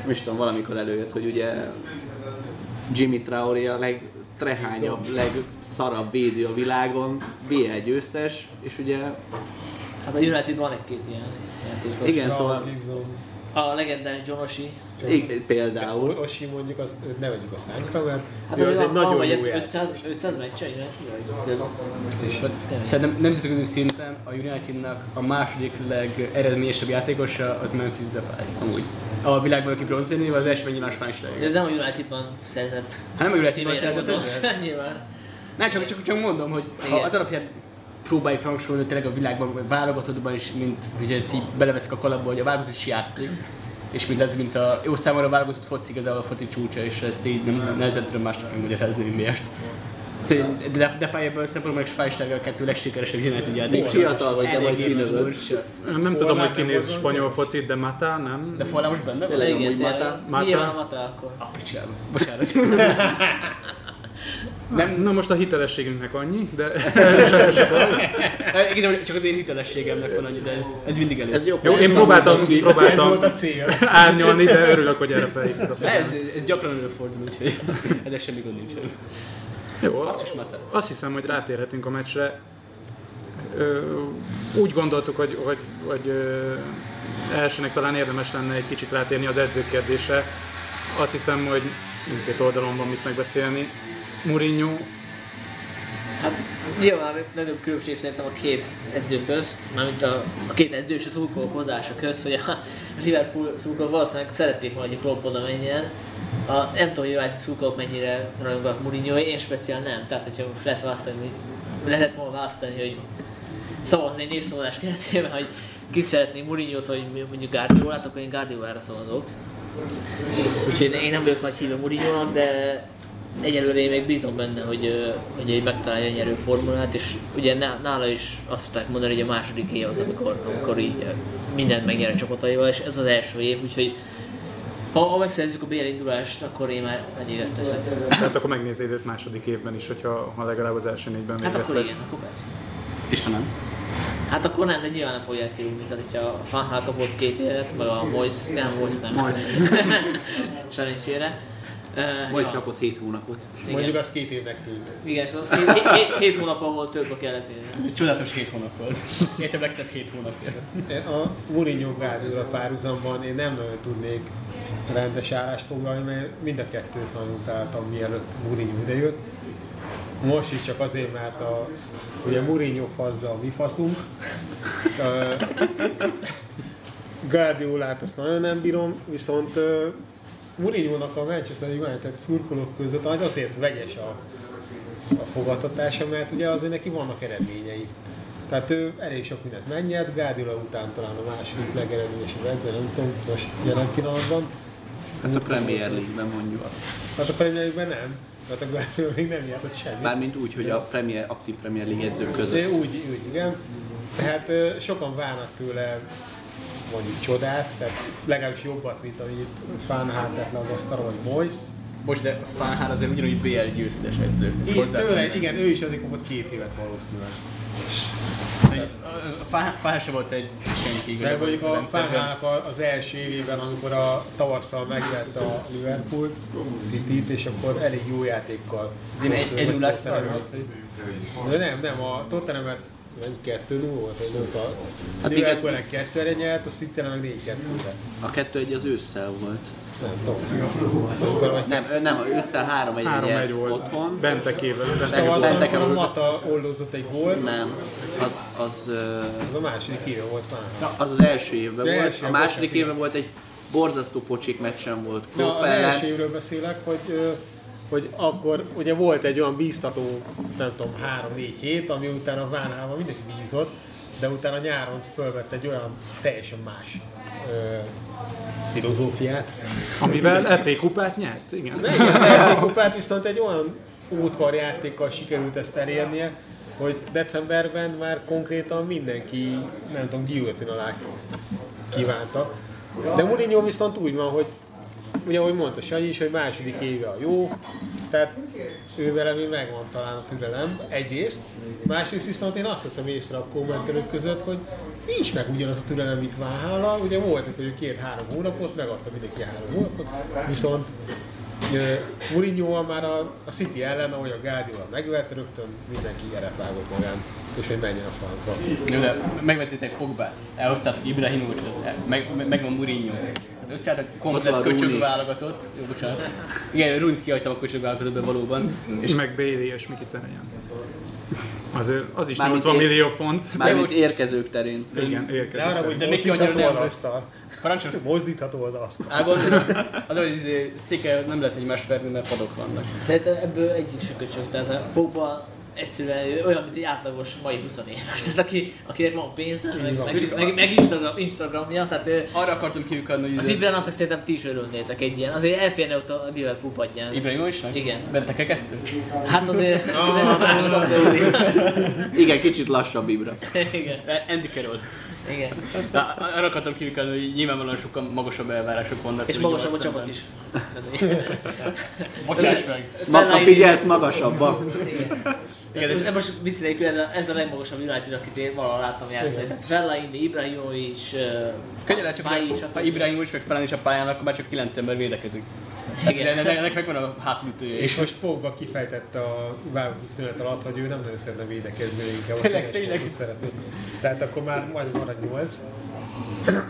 nem is tudom, valamikor előjött, hogy ugye Jimmy Traoré a legtrehányabb, legszarabb védő a világon, BL győztes, és ugye, Hát a United van egy-két ilyen játékos. igen, szóval A legendás Jonosi. Igen, például, Osi mondjuk, azt őt ne vegyük a szánkra, mert Hát ő az azért egy nagyon jó vagy játék. 500, 500 meccse, igen? És Szerintem nemzetközi szinten a Unitednak a második legeredményesebb játékosa az Memphis Depay, amúgy. A világban, aki bronzérmével az első megnyilván De Schweinsteiger. nem a Unitedban szerzett. Hát nem a Unitedban szerzett, de- nyilván. Nem, csak, csak, csak mondom, hogy ha az alapján próbáljuk hogy tényleg a világban, vagy válogatottban is, mint hogy ezt így beleveszik a kalapba, hogy a válogatott is játszik, és mint ez, mint a jó számomra a válogatott foci igazából a foci csúcsa, és ezt így nem nehezen tudom másnak megmagyarázni, hogy miért. Szóval, de, de pályából szempontból meg Schweinsteiger a kettő legsikeresebb United játékos. Fiatal vagy, de vagy furcsa. Nem tudom, hogy kinéz spanyol focit, de Mata nem. De Follá most benne van? Tényleg. Igen. Mata- Mata- Nyilván a Mata akkor. A picsába. Bocsánat. Nem. Na most a hitelességünknek annyi, de. Igazából csak az én hitelességemnek van annyi, de ez, ez mindig elég. ez jó. Jó, én próbáltam, ki. ez volt próbáltam a cél. árnyalni, de örülök, hogy erre felhívtad a figyelmet. ez, ez gyakran előfordul, úgyhogy ezzel semmi gond nincsen. Jó, Basszus, azt hiszem, hogy rátérhetünk a meccsre. Ö, úgy gondoltuk, hogy, hogy, hogy ö, elsőnek talán érdemes lenne egy kicsit rátérni az edzőkérdésre. Azt hiszem, hogy mindkét oldalon van mit megbeszélni. Mourinho, Hát nyilván nagyobb különbség szerintem a két edző közt, mármint a, a két edző és a szurkolók közt, hogy a Liverpool szurkolók valószínűleg szerették volna, hogy Klopp oda menjen. A, nem tudom, hogy United szurkolók mennyire rajonganak Mourinho, én speciál nem. Tehát, hogyha most lehet választani, hogy lehetett volna választani, hogy szavazni népszavazás keretében, hogy ki szeretné Mourinho-t, vagy mondjuk Guardiolát, akkor én Guardiolára szavazok. Úgyhogy én nem vagyok nagy hívő Mourinho-nak, de egyelőre én még bízom benne, hogy, hogy egy megtalálja a nyerő formulát, és ugye ná- nála is azt tudták mondani, hogy a második év az, amikor, amikor így mindent megnyer a csapataival, és ez az első év, úgyhogy ha, ha megszerzzük a BL indulást, akkor én már egy évet teszek. tehát akkor megnéznéd őt második évben is, hogyha ha legalább az első négyben Hát akkor végeztek. igen, akkor persze. És ha nem? Hát akkor nem, de nyilván nem fogják kirúgni. Tehát, hogyha a Fanhal kapott két évet, meg a Moise, nem, Moise nem. Moise. Szerencsére. Uh, Moise kapott 7 hónapot. Mondjuk az két évnek tűnt. Igen, hét, hét, hét, hét hónapon volt több a keletén. Ez egy csodálatos 7 hónap volt. Értem legszebb 7 hónap. A Mourinho Guardiola párhuzamban én nem nagyon tudnék rendes állást foglalni, mert mind a kettőt nagyon utáltam, mielőtt Mourinho idejött. Most is csak azért, mert a, ugye Mourinho fasz, de a mi faszunk. Guardiolát azt nagyon nem bírom, viszont Mourinho-nak a Manchester United szurkolók között az azért vegyes a, a fogadtatása, mert ugye azért neki vannak eredményei. Tehát ő elég sok mindent megnyert, Guardiola után talán a második legeredményesebb edző, nem tudom, most jelen pillanatban. Hát a Premier League-ben mondjuk. Hát a Premier League-ben nem, tehát a Guardiola még nem nyert semmit. Mármint úgy, hogy a Premier, aktív Premier League edzők között. úgy, úgy, igen. Tehát sokan várnak tőle mondjuk csodát, tehát legalábbis jobbat, mint amit Fánhát tett az asztalra, vagy Moyes. Most de Fánhál azért ugyanúgy BL győztes edző. Hozzá- tőle, igen, ő is azért kapott két évet valószínűleg. A Fá- Fánhál se volt egy senki De mondjuk a. Fánhának az első évében, amikor a tavasszal megvette a Liverpool City-t, és akkor elég jó játékkal. Ez egy- egy nullás. De nem, nem, a Tottenhamet nem 2 0 volt, vagy nem a Hát Liverpool 2 re nyert, a city meg 4 2 re A kettő egy az ősszel volt. Nem, vagy Nem, nem, ősszel 3 egy 3-1 volt. otthon. Bentekével. Bentekével. amikor a Mata oldozott egy gólt, Nem, az, az, az a második éve volt már. az az első évben volt. első A második volt, évben volt egy borzasztó pocsik meccsen volt Na, Klopp az első évről beszélek, hogy, hogy akkor ugye volt egy olyan bíztató, nem tudom, 3-4 hét, ami utána a Vánhában mindenki bízott, de utána nyáron fölvett egy olyan teljesen más ö, filozófiát. Amivel FA kupát nyert, igen. De igen, a kupát viszont egy olyan útvarjátékkal sikerült ezt elérnie, hogy decemberben már konkrétan mindenki, nem tudom, guillotine alá kívánta. De Mourinho viszont úgy van, hogy ugye ahogy mondta Sanyi is, hogy második éve a jó, tehát ő vele még megvan talán a türelem, egyrészt, másrészt viszont én azt veszem észre a kommentelők között, hogy nincs meg ugyanaz a türelem, mint Váhála, ugye volt, hogy két-három hónapot, megadta mindenki három hónapot, viszont Mourinho már a, a City ellen, ahogy a Guardiola megverte, rögtön mindenki eret vágott magán, és hogy menjen a francba. Jó, de megvettétek Pogbát, elhoztátok Ibrahimovic, meg, meg, meg van Mourinho. Összeálltak komplet köcsög válogatott. Jó, bocsánat. Igen, Runt kihagytam a köcsög válogatottban valóban. És meg Bailey és Mkhitaryan. Azért az is Mármint 80 én- millió font. Mármint érkezők terén. Igen, De érkezik. arra, hogy De még annyira nem. Parancsolsz? Mozdítható az asztal. Á, gondolom, az, hogy izé, széke nem lehet egymást verni, mert padok vannak. Szerintem ebből egyik se köcsög, tehát a Pogba egyszerűen olyan, mint egy átlagos mai 20 éves. Tehát aki, akinek van pénze, meg, van. meg, meg, meg Instagram, Instagramja, tehát ő, Arra akartam kiukadni, hogy az izé- Ibrának meg szerintem ti is örülnétek egy ilyen. Azért elférne ott a Liverpool padján. Ibrahimovicnak? Igen. Vettek-e kettőt? Hát azért, azért más. Igen, kicsit lassabb Ibra. Igen. Andy Carroll. Igen. De arra akartam kiukadni, hogy nyilvánvalóan sokkal magasabb elvárások vannak. És magasabb a csapat is. Bocsáss meg! Maka figyelsz magasabbak. Igen, de most vicc nélkül ez a, ez a legmagasabb United, akit én valahol láttam játszani. Tehát Fellaini, Ibrahimovic, Könnyen csak, Pályi, ha, Ibrahimovic meg Felán is a pályán, akkor már csak 9 ember védekezik. Igen. De ennek megvan a hátulütője És most Pogba kifejtette a válogatott szünet alatt, hogy ő nem nagyon szeretne védekezni, inkább Tényleg, tényleg. szeretné. Tehát akkor már majd marad 8,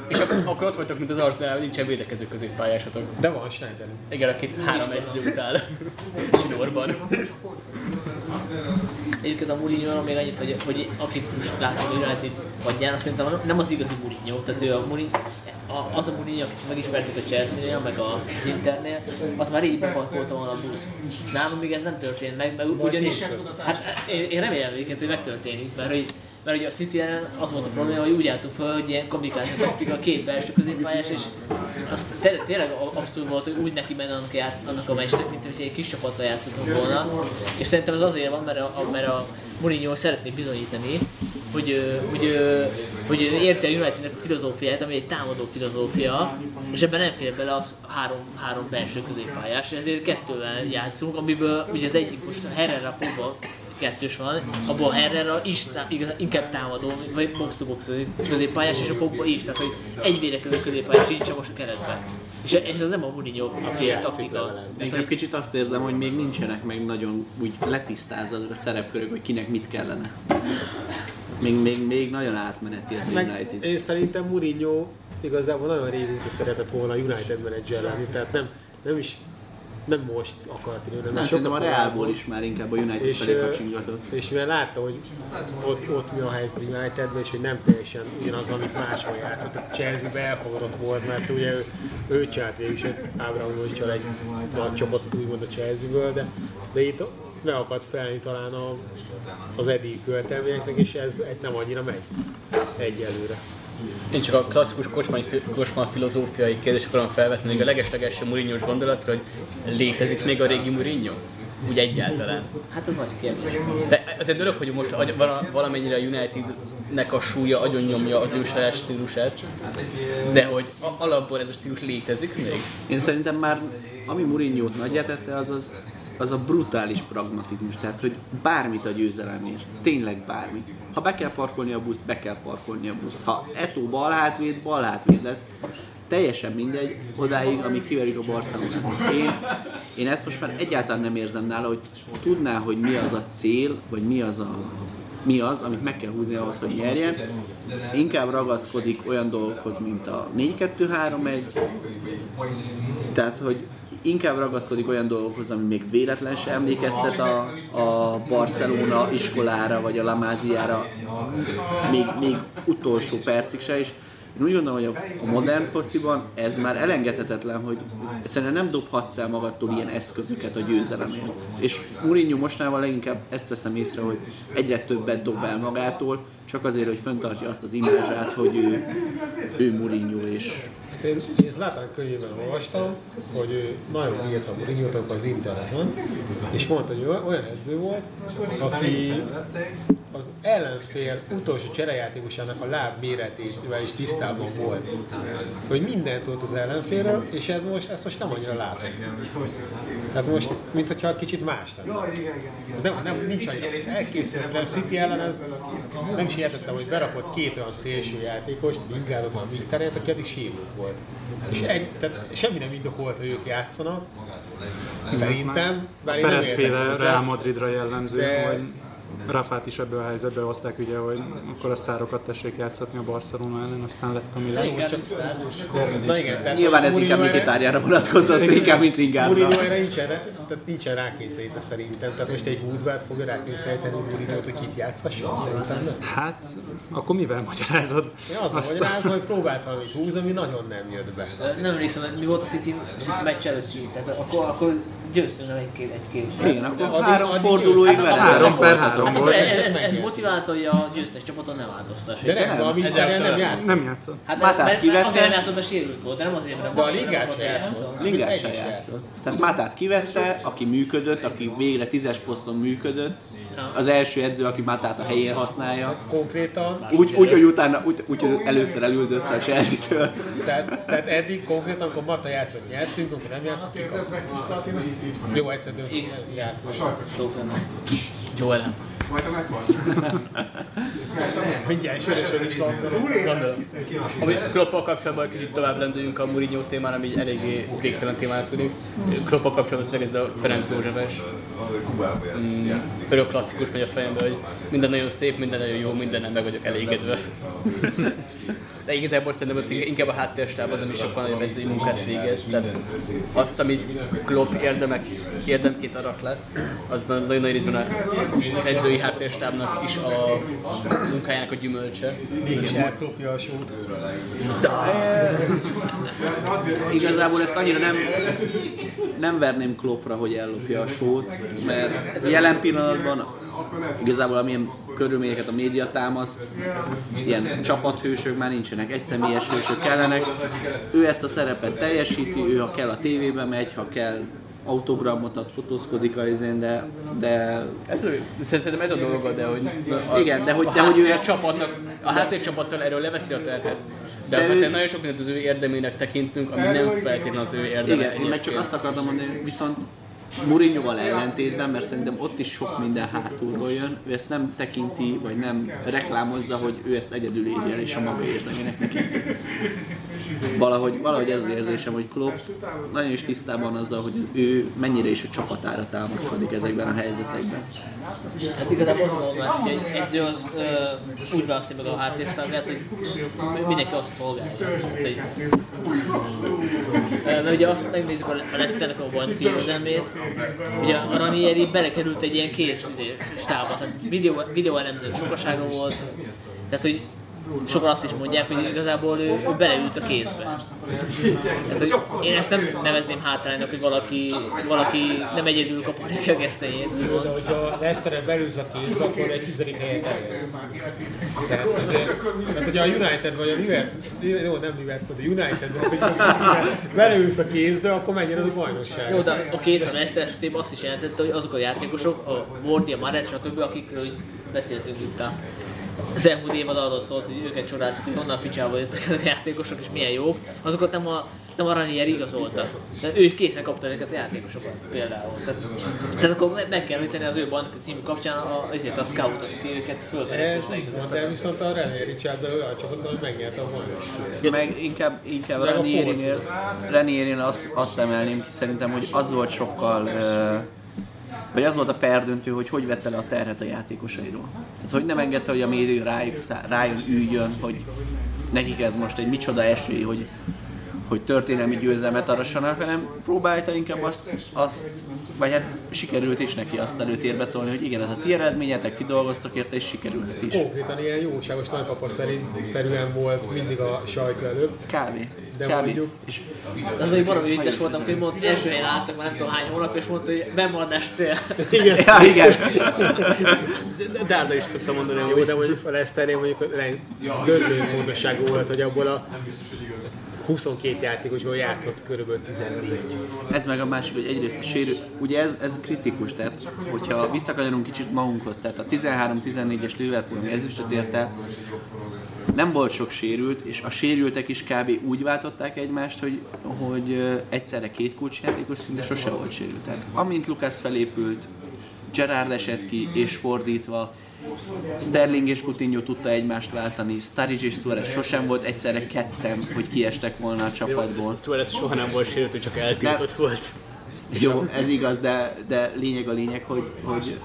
És ak- akkor ott vagytok, mint az Arsenal, hogy nincsen védekező középpályásatok. de van Schneider. Igen, akit három edző utál Sinorban. Egyébként a Mourinho még annyit, hogy, hogy akit most látom United padján, azt szerintem nem az igazi Mourinho, tehát ő a Mourinho, a, az a Mourinho, akit megismertük a Chelsea-nél, meg az Internél, az már rég beparkolta volna a busz. Nálam még ez nem történt meg, meg ugyanis, hát én, én remélem egyébként, hogy megtörténik, mert hogy mert ugye a City az volt a probléma, hogy úgy álltunk fel, hogy ilyen taktika a két belső középpályás, és az té- tényleg a- abszurd volt, hogy úgy neki menne annak, ját- annak a meccsnek, mint hogy egy kis csapattal játszottunk volna. És szerintem ez azért van, mert a, mert a Mourinho szeretné bizonyítani, hogy, hogy, hogy ő érti a Unitednek a filozófiáját, ami egy támadó filozófia, és ebben nem fér bele az három, három belső középpályás, ezért kettővel játszunk, amiből ugye az egyik most a Herrera kettős van, abban a Herrera is tá- igaz, inkább támadó, vagy box to box középpályás, és a Pogba is, tehát hogy egy védekező középpályás sincs most a keretben. És ez ez nem a Mourinho fél taktika. Inkább kicsit azt érzem, hogy még nincsenek meg nagyon úgy letisztázva azok a szerepkörök, hogy kinek mit kellene. Még, még, még nagyon átmeneti ez a Meg United. én szerintem Mourinho igazából nagyon régóta szeretett volna United menedzser lenni, tehát nem, nem is nem most akart hanem Nem, szerintem a sokkal Realból is már inkább a United és, felé kacsingatott. és mivel látta, hogy ott, ott mi a helyzet Unitedben, és hogy nem teljesen ugyanaz, amit máshol játszott. Tehát Chelsea-be elfogadott volt, mert ugye ő, ő csinált végül is egy abramovich egy nagy csapatot úgymond a Chelsea-ből, de, de itt ne akadt felni talán a, az eddigi követelményeknek, és ez egy nem annyira megy egyelőre. Én csak a klasszikus kocsmai, kocsma filozófiai kérdést akarom felvetni, még a legeslegelső Mourinho-s gondolatra, hogy létezik még a régi Mourinho? Úgy egyáltalán. Hát az nagy kérdés. De ez egy dolog, hogy most valamennyire a Unitednek a súlya agyon nyomja az ő saját stílusát, de hogy a- alapból ez a stílus létezik még? Én szerintem már, ami Mourinho-t nagyjátette, az, az az a brutális pragmatizmus, tehát hogy bármit a győzelemért, tényleg bármit. Ha be kell parkolni a buszt, be kell parkolni a buszt. Ha Eto bal hátvéd, bal hátvéd lesz. Teljesen mindegy, odáig, amíg kiverik a Barcelonát. Én, én ezt most már egyáltalán nem érzem nála, hogy tudná, hogy mi az a cél, vagy mi az a mi az, amit meg kell húzni ahhoz, hogy nyerjen. Inkább ragaszkodik olyan dolgokhoz, mint a 4-2-3-1, tehát, hogy inkább ragaszkodik olyan dolgokhoz, ami még véletlen sem emlékeztet a, a Barcelona iskolára, vagy a La Masia-ra, még, még utolsó percig se, és én úgy gondolom, hogy a, a modern fociban ez már elengedhetetlen, hogy egyszerűen nem dobhatsz el magadtól ilyen eszközöket a győzelemért. És Mourinho mostával leginkább ezt veszem észre, hogy egyre többet dob el magától, csak azért, hogy fenntartja azt az imázsát, hogy ő, ő Mourinho, és én, én Zlatan könyvében olvastam, hogy ő nagyon bírta Mourinho-t az Interben, és mondta, hogy olyan edző volt, aki az ellenfél utolsó cserejátékosának a láb méretével is tisztában volt. Hogy mindent tudott az ellenfélről, és ez most, ezt most nem annyira látom. Tehát most, mint hogyha kicsit más lenne. Nem, nem, nincs annyira elkészült, mert a City ellen ez, nem is értettem, hogy berakott két olyan szélső játékost, Lingardot, a Michteret, aki eddig sérült volt. És egy, tehát semmi nem indokolt, hogy ők játszanak. Szerintem, bár én nem Perez értek féle hozzá. Real Madridra jellemző, De- hogy Rafát is ebből a helyzetbe hozták, ugye, hogy akkor a sztárokat tessék játszatni a Barcelona ellen, aztán lett a Milán. Inkább csak-. Na igen, tehát Nyilván ez inkább erre- Mikitárjára vonatkozott, inkább mint Ringárra. Mourinho erre nincsen, rá- tehát nincsen rákényszerítve szerintem. Tehát most egy Woodward fogja rákényszeríteni Mourinho-t, hogy kit játszasson, szerintem nem. Hát, akkor mivel magyarázod? Én az a Azt magyarázom, hogy próbált valamit húzni, ami nagyon nem jött be. Nem emlékszem, hogy mi volt a City, City meccs előtt, tehát akkor, akkor győztünk el egy-két, egy-két. Igen, akkor Addig- három addig fordulóig vele. Három per három Hát ez, ez, ez motiválta, hogy a győztes csapaton ne változtass. De nem, a Mkhitaryan nem játszott. Nem játszott. Hát Mátát mert, mert kivette. azért nem játszott, mert sérült volt, de nem azért, mert De a ligát se játszott. Egy se játszott. Tehát Mátát kivette, aki működött, aki végre tízes poszton működött. Az első edző, aki Mátát a helyén használja. Konkrétan, Úgy, úgy, hogy utána, úgy, úgy, hogy először elüldözte a Chelsea-től. tehát, tehát eddig konkrétan, amikor Mata játszott, nyertünk, amikor nem játszott, kikaptunk. Jó, egyszer döntünk, játszott. Stoke lenne. Joel. Mindjárt sörösön is. Ami Kloppal kapcsolatban egy kicsit tovább lendüljünk a Mourinho témán, ami így eléggé végtelen témának tűnik. Kloppal kapcsolatban tényleg ez a Ferenc Józsefes mm, örök klasszikus megy a fejembe, hogy minden nagyon szép, minden nagyon jó, mindennel meg vagyok elégedve. De igazából szerintem ott inkább a háttérstáb az, ami sokkal nagyobb edzői munkát végez. Tehát azt, amit Klopp érdemek, érdemként arak le, az nagyon nagy részben az edzői háttérstábnak is a munkájának a gyümölcse. Mégis elklopja a sót. Igazából ezt annyira nem, nem verném Kloppra, hogy ellopja a sót, mert ez jelen pillanatban igazából amilyen körülményeket a média támaszt, ilyen csapathősök már nincsenek, egyszemélyes hősök kellenek. Ő ezt a szerepet teljesíti, ő ha kell a tévébe megy, ha kell autogramot ad, fotózkodik a izén, de, de Ez, szerintem ez a dolga, de hogy... A, Igen, de hogy- de hogy ő ezt- csapatnak, a háttércsapattal erről leveszi a terhet. De, De de ő- nagyon sok mindent az ő érdemének tekintünk, ami nem feltétlenül az ő érdeme. Igen, én meg csak azt akartam mondani, viszont Mourinho-val ellentétben, mert szerintem ott is sok minden hátulról jön, ő ezt nem tekinti, vagy nem reklámozza, hogy ő ezt egyedül el, és a maga érdemének tekinti. Valahogy, valahogy ez az érzésem, hogy Klopp nagyon is tisztában azzal, hogy ő mennyire is a csapatára támaszkodik ezekben a helyzetekben. Hát igazából az a hogy egy edző az ö, úgy választja meg a háttérstáblát, hogy mindenki azt szolgálja. Hát, hogy, mert ugye azt megnézzük a Leicesternek a bajnoki győzelmét, ugye a Ranieri belekerült egy ilyen kész izé, stábba, tehát videó, videó sokasága volt, tehát hogy sokan azt is mondják, hogy igazából ő, ő beleült a kézbe. Tehát, hogy én ezt nem nevezném hátránynak, hogy valaki, valaki nem egyedül kaparja a gesztenyét. úgymond. De hogyha Leicester belőz a kézbe, akkor egy tizedik helyet elvesz. Tehát, azért, tehát hogyha a United vagy a Liverpool, jó, nem Liverpool, de United vagy City belőz a kézbe, akkor menjen az a bajnokság. Jó, de a kész a Leicester esetében azt is jelentette, hogy azok a játékosok, a Wardy, a Mares, stb., akikről beszéltünk itt a az elmúlt évad arról szólt, hogy őket csodáltuk, hogy honnan picsába jöttek ezek a játékosok és milyen jók, azokat nem a, nem a Ranieri igazolta. Tehát ők készen kapta ezeket a játékosokat például. Tehát, tehát akkor me- meg kell említeni az ő bajnoki című kapcsán a, azért a scoutot, aki őket Ez fölfedezte. de viszont a René Richard olyan csapat, hogy megnyerte a bajnokságot. Meg inkább, inkább Ranierinél, Ranierinél azt, azt emelném ki szerintem, hogy az volt sokkal, ö, vagy az volt a perdöntő, hogy hogy vette le a terhet a játékosairól. Tehát hogy nem engedte, hogy a média szá- rájön, üljön, hogy nekik ez most egy micsoda esély, hogy, hogy történelmi győzelmet arassanak, hanem próbálta inkább azt, azt, vagy hát sikerült is neki azt előtérbe tolni, hogy igen, ez a ti eredményetek, ti dolgoztak érte, és sikerülhet is. Konkrétan ilyen jóságos nagypapa szerint szerűen volt mindig a sajtó előtt. Kávé. De Kávé. mondjuk- És Az még baromi vicces voltam, hogy mondta, első helyen álltak már nem tudom hány hónap, és mondta, hogy bemaradás cél. Igen. Ja, igen. Dárda is szokta mondani, Jó, hogy de mondjuk a Leicesternél mondjuk döntő fontosságú volt, hogy abból a 22 játékosból játszott körülbelül 14. Ez meg a másik, hogy egyrészt a sérül, ugye ez, ez kritikus, tehát hogyha visszakanyarunk kicsit magunkhoz, tehát a 13-14-es Liverpool ezüstöt ért el, nem volt sok sérült, és a sérültek is kb. úgy váltották egymást, hogy, hogy egyszerre két kulcsjátékos szinte sose volt sérült. Tehát amint Lucas felépült, Gerard esett ki, és fordítva, Sterling és Coutinho tudta egymást váltani, Sturridge és Suarez sosem volt egyszerre ketten, hogy kiestek volna a csapatból. Suarez soha nem volt sérült, csak eltiltott volt. Jó, ez igaz, de, de lényeg a lényeg, hogy, hogy,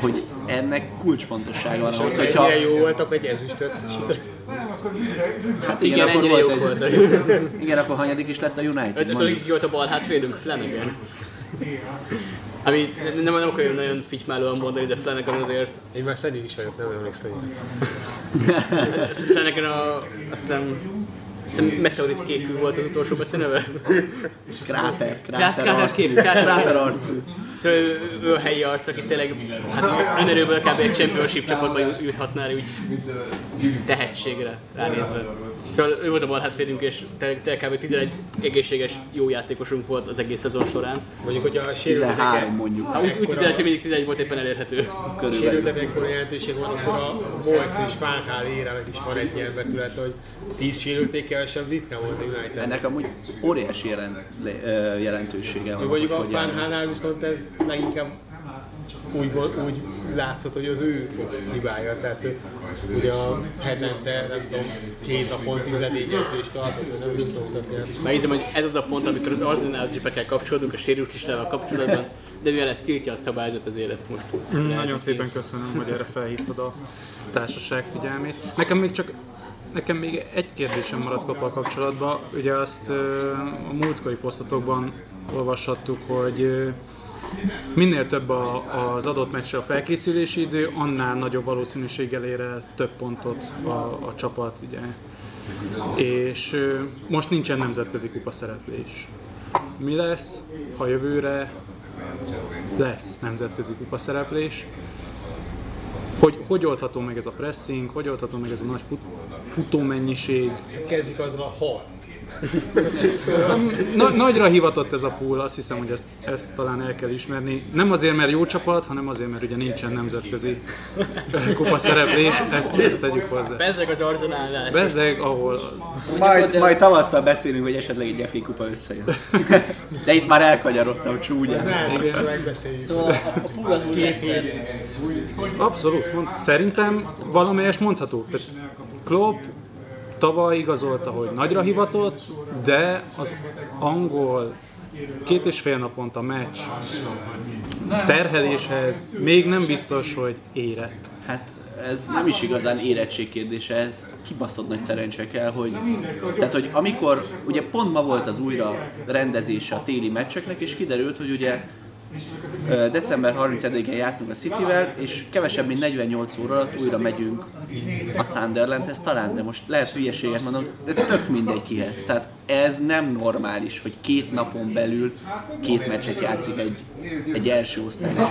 hogy ennek kulcsfontossága van ahhoz, hogyha... Ennyire jó voltak, hogy ezüstöt sikerült. Hát Igen, igen, ennyire volt jók voltak. igen, akkor hanyadik is lett a United, Ötödik volt a bal hátvédünk, Flanagan. Ami nem, nem akarom nagyon fitymálóan mondani, de Flanagan azért Én már szenil is vagyok, nem emlékszem. hogy- Flanagan a, azt hiszem, hiszem meteorit képű volt az utolsó beceneve. Kráter, Krá- kráter kráter kráter. Kráter arcú. Szóval ő, ő a helyi arc, aki tényleg hát önerőből kb. egy championship csapatba jut- juthatnál úgy tehetségre ránézve. Szóval ő volt a bal hátvédünk, és tényleg kb. 11 egészséges jó játékosunk volt az egész szezon során. Mondjuk, hogyha a 13 sérültek, mondjuk. Ha úgy, úgy 11, hogy mindig 11 volt éppen elérhető. Körülbelül. sérültek ekkora jelentőség van, akkor a Moyes és Gaal érának is van egy ilyen vetület, hogy 10 sérülték kevesebb ritkán volt a United. Ennek amúgy óriási jelent, jelentősége van. Mondjuk a hogy Gaalnál viszont ez leginkább úgy, úgy látszott, hogy az ő hibája. Tehát ugye a hetente, nem tudom, 7 napon 14 edzést tartott, vagy nem is tudom mutatni. hát Megnézem, hogy ez az a pont, amikor az Arsenalhoz is be kell kapcsolódunk a sérült listával kapcsolatban, de mivel ezt tiltja a szabályzat, ezért ezt most Nagyon szépen köszönöm, hogy erre felhívtad a társaság figyelmét. Nekem még csak Nekem még egy kérdésem maradt koppal kapcsolatban. Ugye azt a múltkori posztotokban olvashattuk, hogy ö, minél több a, az adott meccsre a felkészülési idő, annál nagyobb valószínűséggel ér el több pontot a, a csapat. Ugye. És most nincsen nemzetközi kupa szereplés. Mi lesz, ha jövőre lesz nemzetközi kupa szereplés? Hogy, hogy oldható meg ez a pressing, hogy oldható meg ez a nagy fut, futómennyiség? Kezdjük azzal a ha. Na, nagyra hivatott ez a pool, azt hiszem, hogy ezt, ezt talán el kell ismerni. Nem azért, mert jó csapat, hanem azért, mert ugye nincsen nemzetközi kupa szereplés, ezt, ezt tegyük hozzá. Bezzeg az Arsenalnál. Bezeg, ahol Majd, majd tavasszal beszélünk, hogy esetleg egy FA kupa összejön. De itt már elkanyarodtam csúnyán. Szóval a, a pool az úgy lesz, Abszolút, szerintem valamelyest mondható. Klopp tavaly igazolta, hogy nagyra hivatott, de az angol két és fél naponta meccs terheléshez még nem biztos, hogy érett. Hát ez nem is igazán érettség kérdése, ez kibaszott nagy szerencse kell, hogy, tehát, hogy amikor, ugye pont ma volt az újra rendezése a téli meccseknek, és kiderült, hogy ugye december 31-én játszunk a Cityvel, és kevesebb mint 48 óra alatt újra megyünk a Sunderlandhez talán, de most lehet hülyeséget mondom, de tök mindegy kihez. Tehát ez nem normális, hogy két napon belül két meccset játszik egy, egy első osztályos.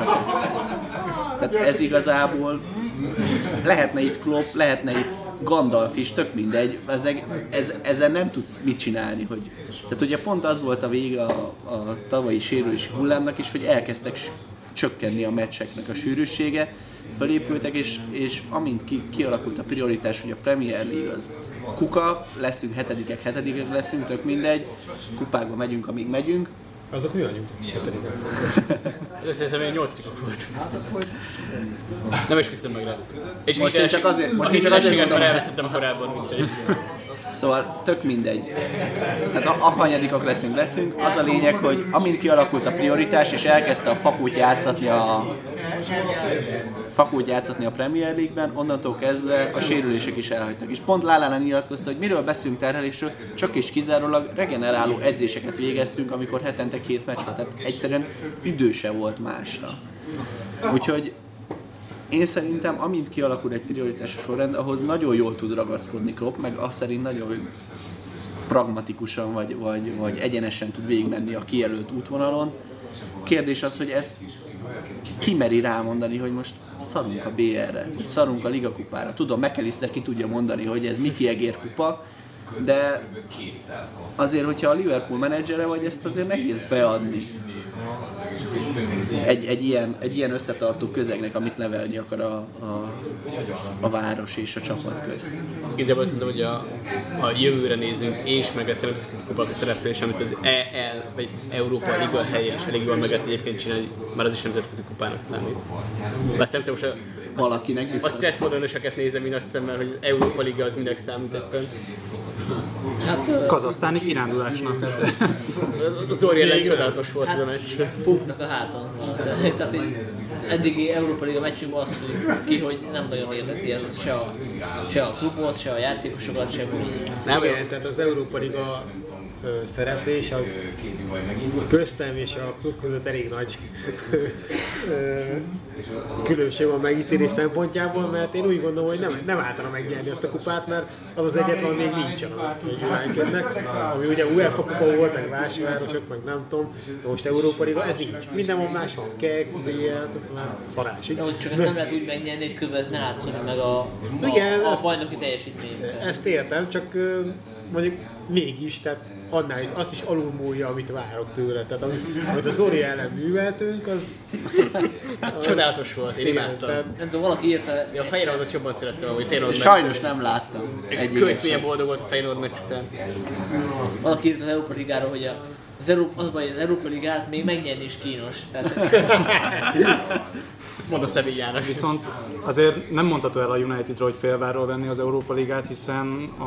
Tehát ez igazából lehetne itt Klopp, lehetne itt Gandalf is, tök mindegy, ez, ez, ezzel nem tudsz mit csinálni. Hogy, tehát ugye pont az volt a vége a, a tavalyi sérülési hullámnak is, hogy elkezdtek csökkenni a meccseknek a sűrűsége, felépültek, és, és amint ki, kialakult a prioritás, hogy a Premier League az kuka, leszünk hetedikek, hetedikek leszünk, tök mindegy, kupákba megyünk, amíg megyünk, Azok mi vagyunk? Hetedikek. Ez szerintem ilyen 8 volt. Nem is küzdöm meg rá. És Most én csak azért- most én csak azért mert elvesztettem korábban, úgyhogy... Szóval tök mindegy. Tehát a, a hanyadikak leszünk, leszünk. Az a lényeg, hogy amint kialakult a prioritás, és elkezdte a fakút játszatni a fakút játszatni a Premier League-ben, onnantól kezdve a sérülések is elhagytak. És pont Lálánál nyilatkozta, hogy miről beszélünk terhelésről, csak és kizárólag regeneráló edzéseket végeztünk, amikor hetente két meccs volt. Tehát egyszerűen idő se volt másra. Úgyhogy én szerintem, amint kialakul egy prioritásos sorrend, ahhoz nagyon jól tud ragaszkodni Klopp, meg azt szerint nagyon pragmatikusan vagy, vagy, vagy egyenesen tud végigmenni a kijelölt útvonalon. Kérdés az, hogy ezt ki meri rámondani, hogy most szarunk a BR-re, hogy szarunk a Liga kupára. Tudom, McAllister ki tudja mondani, hogy ez Miki Egér kupa, de azért, hogyha a Liverpool menedzsere vagy, ezt azért nehéz beadni. Egy, egy, ilyen, egy ilyen összetartó közegnek, amit nevelni akar a, a, a város és a csapat közt. Igazából szerintem, hogy a, a jövőre nézünk, és meg ezt a nemzetközi kupák szereplés, amit az EL, vagy Európa Liga helyén is elég jól meg egyébként csinálni, már az is nemzetközi kupának számít. Bár szerintem most a, Valakinek biztos. Stratford nézem én azt szemmel, hogy az Európa Liga az minek számít ebben. Hát Kazasztáni kirándulásnak. Az Zori ellen csodálatos volt ez a meccs. pumpnak a háton. Tehát így eddigi Európa Liga meccsünkben azt tudjuk ki, hogy nem nagyon érdekli ez se a, se a klubot, se a játékosokat, se Nem, Igen, tehát az Európa Liga szereplés az köztem és a klub között elég nagy különbség van megítélés szempontjából, mert én úgy gondolom, hogy nem, nem általán megnyerni azt a kupát, mert az az egyetlen még nincsen a Unitednek, ami ugye UEFA kupa volt, meg más városok, meg nem tudom, de most Európa Liga, ez nincs. Minden van más van, kek, BL, már szarásig. De hogy csak ezt nem lehet úgy megnyerni, hogy közben ez ne látszódjon meg a, a, Igen, a, a bajnoki teljesítményünket. Ezt értem, csak mondjuk mégis, tehát annál is, azt is alulmúlja, amit várok tőle. Tehát amit, amit a Zori ellen műveltünk, az... Ez csodálatos volt, én Igen, imádtam. tehát Nem tudom, valaki írta Én a Feyenoordot jobban szerettem, hogy Feyenoord Sajnos nem láttam. Egy Költ milyen boldog volt a Feyenoord meccs után. Valaki írt az Európa Ligáról, hogy a, az, Európa, az baj, az Európa Ligát még megnyerni is kínos. Tehát Ezt mondta Sevillának. Viszont azért nem mondható el a Unitedról, hogy félváról venni az Európa Ligát, hiszen a,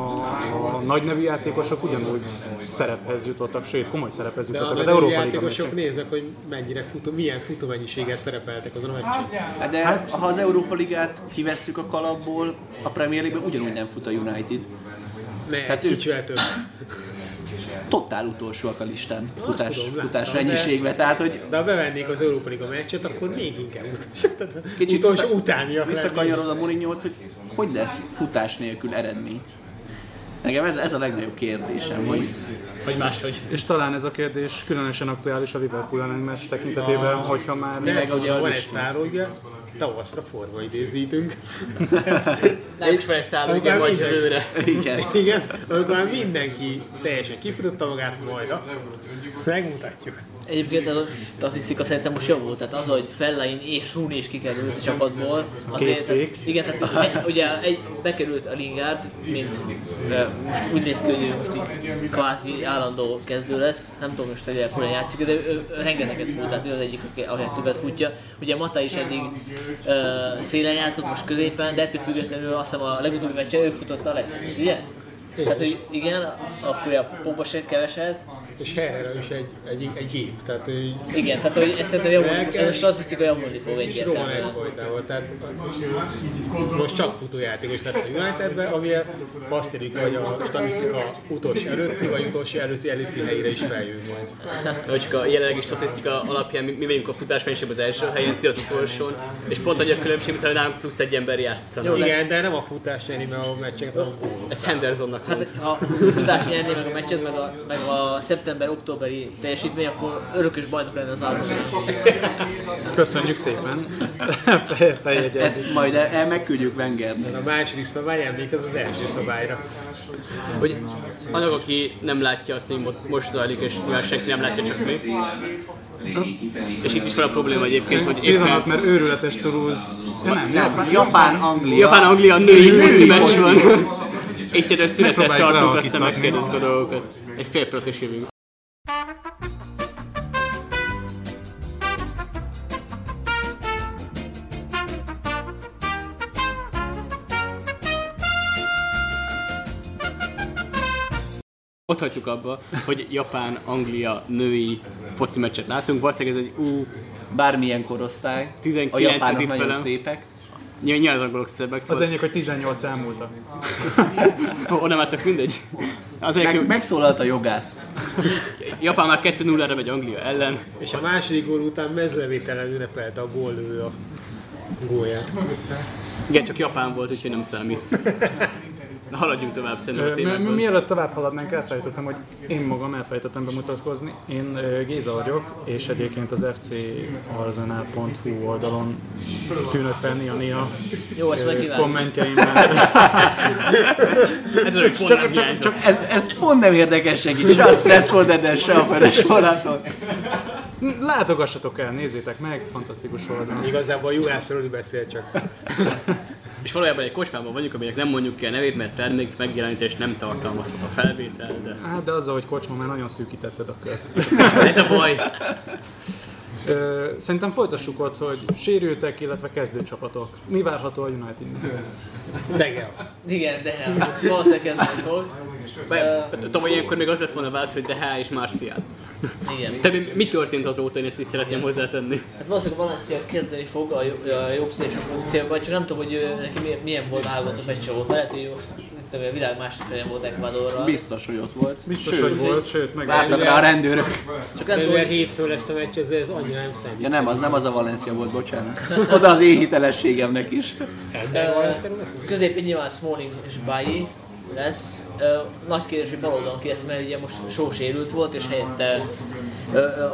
a nagy nevű játékosok ugyanúgy szerephez jutottak, sőt komoly szerephez de a jutottak az nagy Európa Liga játékosok néznek, hogy mennyire futó, milyen futómennyiséggel szerepeltek azon a meccsen. Hát De ha az Európa Ligát kivesszük a kalapból, a Premier League-ben ugyanúgy nem fut a United. Ne, Hát ők- kicsivel több. Totál utolsóak a listán futás, tudom, futás mennyiségben, tehát hogy De ha bevennék az Európa Liga meccset, akkor még inkább utolsó. Tehát kicsit utolsó vissza- utániak visszakanyarod a Mourinhohoz, hogy hogy lesz futás nélkül eredmény. Nekem ez, ez a legnagyobb kérdésem, hogy Vagy máshogy. És talán ez a kérdés különösen aktuális a Liverpool elleni meccs tekintetében, hogyha már meg ugye van egy szárója, tavaszra forma idézítünk. Nem is felszállunk már vagy minden- jövőre. igen. Igen, amikor már mindenki teljesen kifutotta magát, majd akkor megmutatjuk. Egyébként ez a statisztika szerintem most javult, tehát az, hogy Fellain és Rooney is kikerült a csapatból, azért, fék. igen, tehát egy, ugye egy, bekerült a Lingard, mint most úgy néz ki, hogy ő most így kvázi állandó kezdő lesz, nem tudom most, hogy hogyan játszik, de ő, rengeteget fut, tehát ő az egyik, aki a legtöbbet futja. Ugye Mata is eddig e, szélen játszott, most középen, de ettől függetlenül azt hiszem a legutóbbi meccsen ő futotta a legtöbbet, ugye? Tehát, hogy igen, akkor a Pogba se keveset, És Herrera is egy, egy, egy gép, tehát ő igen, tehát hogy ezt szerintem javulni, ez a statisztika javulni fog és rohan egyfolytával, tehát most csak futójátékos lesz a Unitedben, ami azt érjük, hogy a statisztika utolsó előtti, vagy utolsó előtti előtti helyére is feljön majd. Hogy csak a jelenlegi statisztika alapján mi, mi vagyunk a futásmennyiségben az első helyen, ti az utolsón, és pont annyi a különbség, mint ha nálunk plusz egy ember játszana. Jó, Igen, de nem a futás nyeri, mert a meccseket hanem a gólok. Ez Hendersonnak Hát, volt. ha futás nyerné meg a meccset, meg a, meg a szeptember-októberi teljesítmény, akkor örökös bajnok lenne az Arsenal. Köszönjük szépen ezt Ezt, majd el, el megküldjük Wengernek. A második szabály emlékez az első szabályra. Hogy annak, aki nem látja azt, hogy mo- most zajlik, és nyilván senki nem látja, csak mi. És itt is van a probléma egyébként, hogy Pillanat, éppen mert őrületes Toulouse. Ja, nem, Japán, Japán, Anglia. Japán-Anglia női foci meccs van. Szünetet Megpróbáljuk tartunk, aztán megkérdezzük a dolgokat. Egy fél pillanat és jövünk. Ott hagyjuk abba, hogy Japán-Anglia női foci meccset látunk. Valószínűleg ez egy ú, Bármilyen korosztály. 19 A japánok nagyon szépek. Nyilván nyilván az angolok szebbek, Az szóval enyék, hogy 18 elmúltak. oh, nem álltak mindegy. Az Meg, egyik, megszólalt a jogász. Japán már 2-0-ra megy Anglia ellen. És a második gól után mezlevételen ünnepelte a góllő a gólját. Igen, csak Japán volt, úgyhogy nem számít. Haladjunk tovább szerintem a témákban. Mielőtt tovább haladnánk, elfelejtettem, hogy én magam elfelejtettem bemutatkozni. Én Géza vagyok, és egyébként az fcarsenal.hu oldalon tűnök fel néha-néha Jó, ezt ö, kommentjeimmel. Ez Csak, nem csak, hiányzott. csak ez, ez pont nem érdekes senkit, se a Stratford se a Feres vonaton. Látogassatok el, nézzétek meg, fantasztikus oldal. Igazából Juhászról beszél csak. És valójában egy kocsmában vagyunk, aminek nem mondjuk ki a nevét, mert termék megjelenítés nem tartalmazhat a felvétel, de Hát, de azzal, hogy kocsma már nagyon szűkítetted a kört. ez a baj. Szerintem folytassuk ott, hogy sérültek, illetve kezdőcsapatok. Mi várható a United? Degel. Igen, de valószínűleg kezdeni fog. Be- Tavaly ilyenkor még az lett volna a válasz, hogy DH és Martial. Igen. Te mi, mi történt azóta, én ezt is szeretném hozzátenni. Hát valószínűleg a Valencia kezdeni fog a, jo- a jobb szélső pozícióban, csak nem tudom, hogy ő, neki milyen, milyen volt válogatott meccse volt. Lehet, hogy most itt a világ másik felén volt Ecuadorral. Biztos, hogy ott volt. Biztos, Sőt, hogy volt, sőt, meg Vártak rá a rendőrök. Csak nem tudom, hogy hétfő lesz a meccs, ez, ez annyira nem számít. Ja nem, az nem az a Valencia volt, bocsánat. Oda az én hitelességemnek is. Ezt lesz? középén nyilván Smalling és Bailly lesz. Nagy kérdés, hogy bal oldalon ki lesz, mert ugye most Só sérült volt, és helyette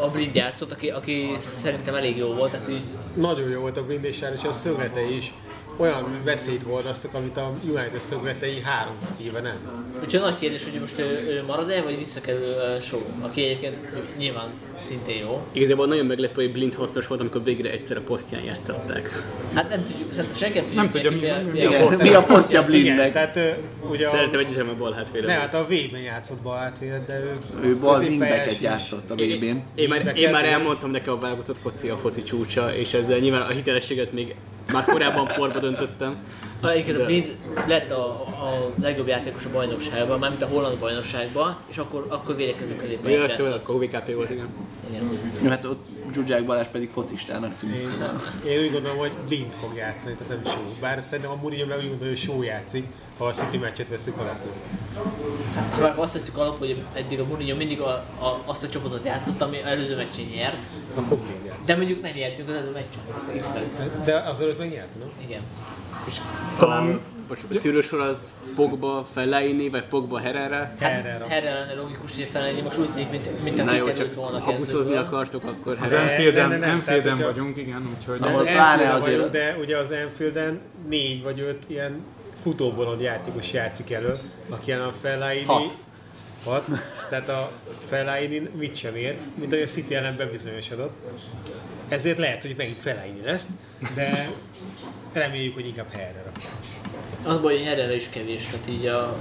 a Blind játszott, aki, aki szerintem elég jó volt, tehát így Nagyon jó volt a blindésár, és a szögletei is olyan veszélyt hordoztak, amit a United szögletei három éve nem. Úgyhogy nagy kérdés, hogy most ő, ő marad-e, vagy visszakerül uh, Show, aki egyébként nyilván szintén jó. Igazából nagyon meglepő, hogy Blind hasznos volt, amikor végre egyszer a posztján játszották. Hát nem tudjuk, szerintem senki nem tudjuk, Nem tudja, mi- a- mi- a mi a posztja Igen, blindnek? tehát ugye a, Szerintem egyetlen a bal hátvédet. ne, hát a V-ben játszott bal hátvédet, de ő, Ő bal wingbacket játszott a VB-n. Én már, én már elmondtam neki a válogatott foci a foci csúcsa, és ezzel nyilván a hitelességet még már korábban porba döntöttem. Ha Egyébként a Blind lett a, a legjobb játékos a bajnokságban, mármint a holland bajnokságban, és akkor, akkor védekező középen is Jó, szóval játszott. akkor OVKP volt, igen. Igen. Hát ott Zsuzsák Balázs pedig focistának tűnt. Én, én úgy gondolom, hogy Blind fog játszani, tehát nem Show. Bár szerintem a Mourinho meg úgy gondolja, hogy Show játszik, ha a City meccset veszük alapul. Ha azt veszük alap, hogy eddig a Mourinho mindig a, a, azt a csapatot játszott, ami előző meccsén nyert, Akkor Blind. De mondjuk nem nyertünk az előző meccsen, De azelőtt meg nyert, nem? Igen. Talán Most a szűrősor az Pogba Fellaini, vagy Pogba Herrera. Herrera. Herre lenne logikus, hogy felállni, most úgy tűnik, mint, mint aki jó, került csak volna ha buszozni akartok, akkor az Herrera. Enfielden, nem, Enfielden hogyha- vagyunk, igen, úgyhogy... Na, Az azért- vagyok, de ugye az Enfielden négy vagy öt ilyen futóbolond játékos játszik elő, aki a Fellaini... Hat. Hat. Tehát a Fellaini mit sem ér, mint ahogy a City ellen bebizonyosodott. Ezért lehet, hogy megint Fellaini lesz, de reméljük, hogy inkább Herrera. Az baj, hogy Herrera is kevés, tehát így a,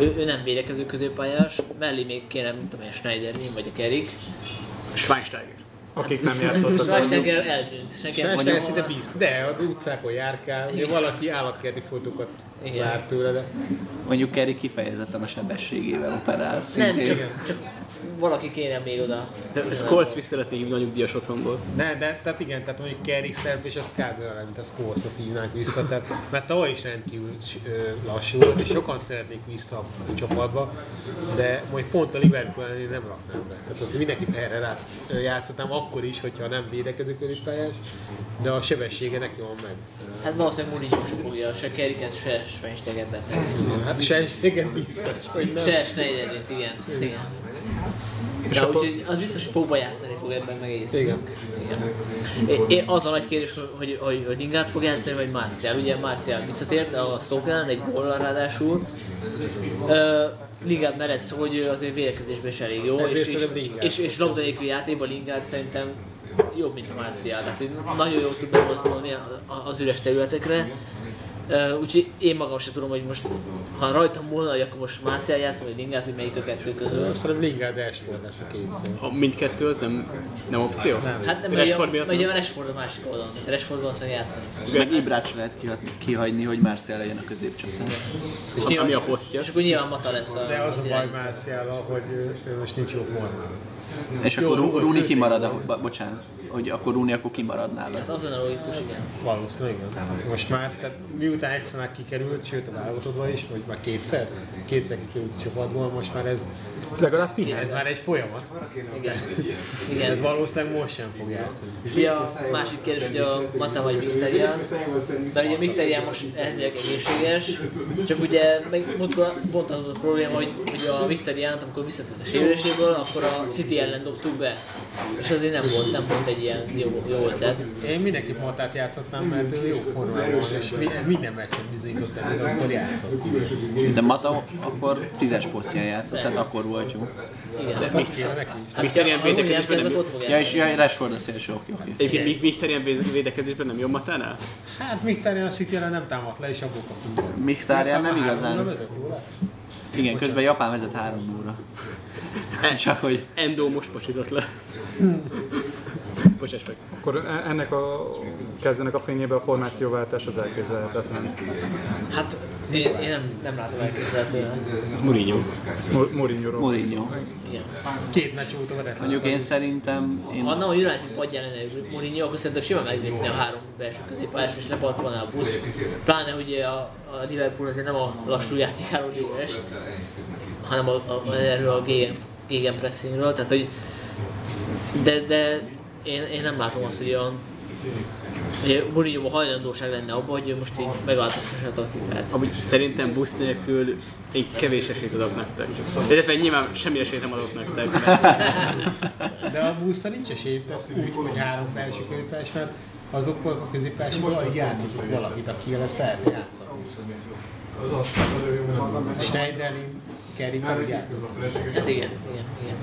ő, ő nem védekező középpályás, mellé még kéne, mint tudom én, Schneiderlin vagy a Kerik. Schweinsteiger. Akik nem játszottak. Schweinsteiger eltűnt. Mondja, szinte bíz. De az utcákon járkál, ugye valaki állatkerti fotókat lát tőle, de Mondjuk Kerry kifejezetten a sebességével operál. Nem, csak, csak valaki kéne még oda. Scholes vissza szeretné hívni a nyugdíjas otthonból. Ne, de, tehát igen, tehát mondjuk Kerry szerep, és az kb. olyan, mint a Scholes-ot hívnánk vissza, tehát, mert tavaly is rendkívül lassú volt, és sokan szeretnék vissza a csapatba, de majd pont a Liverpool én nem raknám be. Tehát ott mindenki erre játszottam akkor is, hogyha nem védekező középpályás, de a sebessége neki van meg. Hát valószínűleg Mourinho sem fogja, se Keriket, se Schweinsteiger befelejteni. Hát Sejstegen biztos, hogy nem. Se Schneiderlint, igen. igen. De úgyhogy az biztos, hogy Pogba játszani fog ebben meg egész. Igen. Igen. É- az a nagy kérdés, hogy, hogy, hogy Lingard fog játszani, vagy Martial. Ugye Martial visszatért a Stoke egy góllal ráadásul. Uh, Lingard mellett szó, hogy ő azért védekezésben is elég jó, Ezért és, és, és, és labda nélkül játékban Lingard szerintem jobb, mint a Martial. Tehát hogy nagyon jól tud bemozdulni az üres területekre. Uh, úgyhogy én magam sem tudom, hogy most, ha rajtam volna, hogy akkor most Martial játszom, vagy Lingard, hogy melyik a kettő közül. Szerintem Lingard Ashford lesz a két szó. A mindkettő az nem, nem opció? Nem. Hát nem, Rashford Rashford miatt ugye, nem? ugye a Rashford a másik oldalon, tehát Rashford valószínűleg játszani fog. Meg Ibrát se lehet kiha- kihagyni, hogy Marcel legyen a középcsatár. És Ami- ami a posztja. És akkor nyilván Mata lesz a, De az a baj. Marciala, hogy ő, most nincs jó formában. És Jó, akkor őt. kimarad, a, bo- bocsánat, hogy akkor Runi akkor kimarad nála. Hát azon a logikus, igen. Valószínűleg igen. Most már, tehát miután egyszer már kikerült, sőt a válogatottba is, vagy már kétszer, kétszer kikerült a csapatból, most már ez Legalább pihen. Ez már egy folyamat. Igen. Ez Igen. valószínűleg most sem fog játszani. És ugye a másik kérdés, hogy a Mata vagy Mkhitaryan, mert ugye Mkhitaryan most elvileg egészséges, csak ugye meg pont az a probléma, hogy, hogy a Mkhitaryan, amikor visszatett a sérüléséből, akkor a City ellen dobtuk be. És azért nem volt, nem volt egy ilyen jó, jó ötlet. Én mindenképp Matát játszottam, mert ő jó formában és mi- minden meccsen bizonyított eddig, amikor játszott. De Mata akkor tízes posztján játszott, tehát akkor volt jó. Igen. Hát, Williams védekezésben Ja, és Rashford a szélső, oké, oké. Egyébként mi- Mkhitaryan véde- védekezésben nem jobb Matánál? Hát Mkhitaryan a City nem támadt le, és abból kaptunk. Mkhitaryan nem igazán. Igen, közben Japán vezet 3 óra. Csak hogy Endo most pocsizott le. Bocsáss meg. Akkor e- ennek a kezdenek a fényében a formációváltás az elképzelhetetlen. Hát én, én nem, nem látom elképzelhetően. Ez Mourinho. Mourinho-ról. Mourinho. Igen. Két meccs óta veretlen. Mondjuk én szerintem, én Ha nem a United padján lenne Mourinho, akkor szerintem simán megvédni a három belső középpályás, és ne parkolná a buszt. Pláne ugye a, a Liverpool azért nem a lassú játékáról híres, hanem a, a, a, erről a gegen, gegenpressingről, tehát hogy de, de én, én nem látom azt, hogy olyan hogy Mourinho hajlandóság lenne abban, hogy ő most így megváltoztassa a taktikát. Amúgy szerintem busz nélkül én kevés esélyt adok nektek. Illetve nyilván semmi esélyt nem adok nektek. De a buszta nincs esély, tehát úgy, hogy három belső középpályás, mert azokból a középpályásból alig játszott ott valakit, akivel ezt lehetne játszani. Schneiderlin, Kerik alig játszott. Hát igen, igen, igen.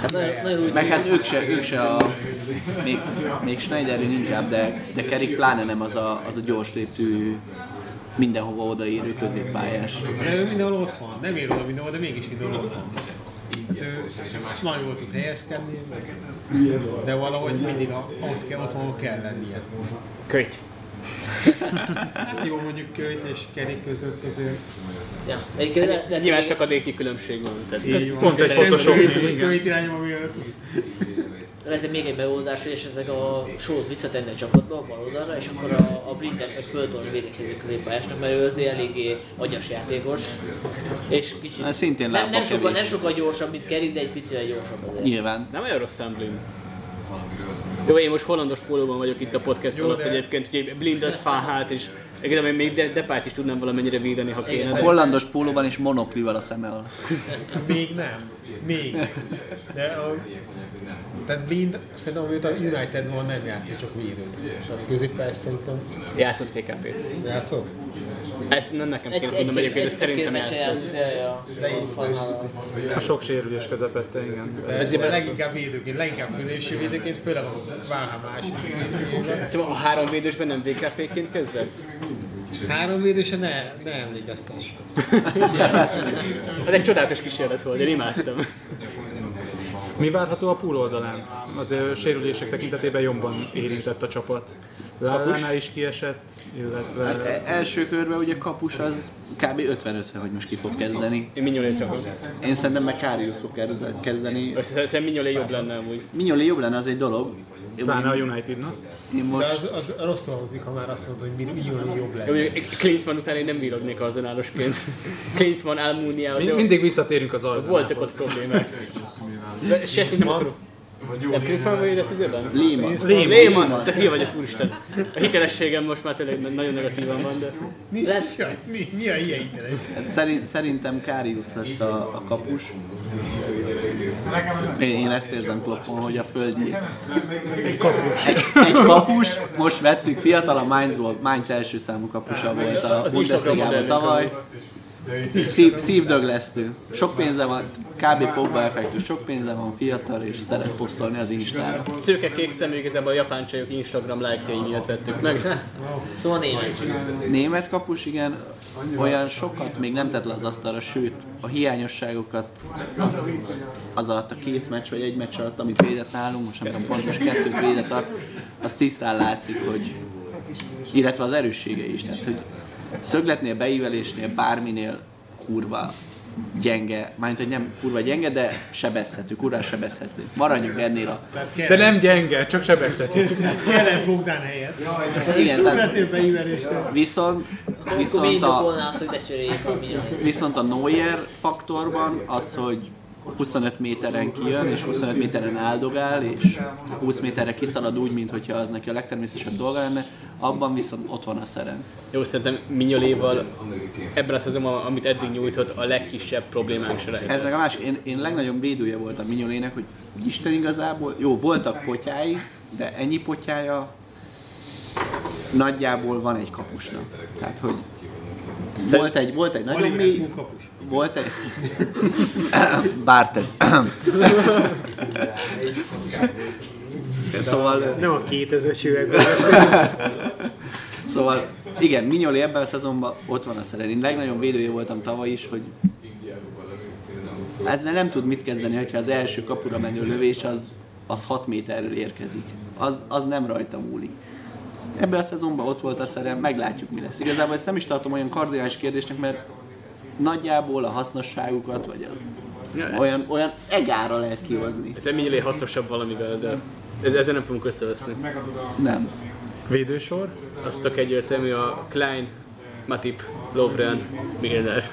Hát nagyon, nagyon úgy meg hát ők se, ők se a, még, még Schneiderlin inkább, de, de Kerik pláne nem az a, az a gyors léptű, mindenhova odaérő középpályás. De ő mindenhol ott van, nem ér oda mindenhol, de mégis mindenhol ott van. Hát ő nagyon jól tud helyezkedni, de valahogy mindig a, ott, kell, ott van, kell lennie. Kölyt. Hát jó, mondjuk Kölyt és Kerik között azért Ja, egyébként le, le, Nyilván szakadéknyi különbség van. Tehát így van. pont egy igen. Kölyt irányba miatt tudsz. lehet még egy megoldás, hogy esetleg a sót visszatenni a csapatba, a bal oldalra, és akkor a, a blindet meg föltolni védekező középpályásnak, mert ő azért eléggé agyas játékos. És kicsit... Hát szintén nem, nem, sokkal, nem sokkal gyorsabb, mint Kerik, de egy picivel gyorsabb azért. Nyilván. Nem olyan rossz Blind. Jó, én most hollandos pólóban vagyok itt a podcast Jó, alatt de- egyébként, úgyhogy Blindet, Fahát és Egyébként én még De- Depályt is tudnám valamennyire védeni, ha kéne. De... hollandos pólóban is monoklival a szeme alatt. Még nem. Még. De a, tehát Blind szerintem amióta United van nem játszik, csak védőt. És a középpályás szerintem Játszott VKP-t. játszott. Ezt nem nekem kéne tudnom egy, egyébként, de szerintem játszott. a, sok sérülés közepette, igen. Ezért leginkább védőként, leginkább középső védőként, főleg a szintjében. Szóval a három védősben nem VKP-ként kezdett? Három védőse ne, ne emlékeztes. Ez egy csodálatos kísérlet volt, én imádtam. Mi várható a pool oldalán? Azért sérülések tekintetében jobban érintett a csapat. Lallana is kiesett, illetve... Hát e- első körben ugye kapus az kb. 55 hogy most ki fog kezdeni. Én Mignolét rakom. Én szerintem meg Karius fog kezd- kezdeni. Szerintem Mignolé jobb lenne amúgy. Mignoli jobb lenne, az egy dolog. Pláne a United, na? Én De most az, az rossz hangzik, ha már azt mondod, hogy mi Juli jobb lenne. Klinsmann után én nem bírognék arzenálosként. Klinsmann, Almunia, az Mind, mindig visszatérünk az Voltak Arsenalhoz. ott problémák. De se szinte nem akarok. Nem Klinsmann vagy ide tizében? Lehmann. Lehmann. Lehmann! Te hülye vagyok, úristen. A hitelességem most már tényleg nagyon negatívan van, de... Nincs jaj, mi, mi a ilyen hiteles? Hát szerint, szerintem Karius lesz a, a kapus. Én, én ezt érzem kloppon, hogy a földi... Egy kapus. Egy, egy kapus, most vettük fiatal, a Mainzból, Mainz első számú kapusa volt a Az Instagram Szív, szívdöglesztő. Sok pénze van, kb. Pogba effektus, sok pénze van, fiatal és szeret posztolni az Instára. Szőke kék szemű igazából a japán csajok Instagram lájkjai miatt vettük meg. Szóval német. Német kapus, igen, olyan sokat még nem tett le az asztalra, sőt a hiányosságokat az, az alatt a két meccs vagy egy meccs alatt, amit védett nálunk, most nem tudom pontos kettőt védett, az tisztán látszik, hogy illetve az erőssége is, tehát hogy szögletnél, beívelésnél, bárminél kurva gyenge, mármint hogy nem kurva gyenge, de sebezhető, kurva sebezhető. Maradjunk ennél a... De nem gyenge, csak sebezhető. kellett Bogdán helyett. Igen, tehát viszont, viszont a, viszont a Neuer faktorban az, hogy 25 méteren kijön, és 25 méteren áldogál, és 20 méterre kiszalad úgy, mintha az neki a legtermészetesebb dolga lenne, abban viszont ott van a szeren. Jó, szerintem Mignoléval ebben a szezonban, amit eddig nyújtott, a legkisebb problémánk se lehet. Ez meg a másik, én, én legnagyobb védője voltam Mignolének, hogy Isten igazából, jó, voltak potyái, de ennyi potyája nagyjából van egy kapusnak. Tehát, hogy volt egy, volt egy nagyon mély, volt egy... Bártez. szóval, Nem a 2000-es években szóval, igen, Mignoli ebben a szezonban ott van a szeren. Én legnagyobb védője voltam tavaly is, hogy ezzel nem tud mit kezdeni, hogyha az első kapura menő lövés az, az 6 méterről érkezik. Az, az nem rajta múlik. Ebben a szezonban ott volt a szerem, meglátjuk mi lesz. Igazából ezt nem is tartom olyan kardinális kérdésnek, mert nagyjából a hasznosságukat, vagy a, olyan, olyan egára lehet kihozni. Ez Mignolet hasznosabb valamivel, de ez, ezzel nem fogunk összeveszni. Nem. Védősor. Az tök egyértelmű a Klein, Matip, Lovren, Milner.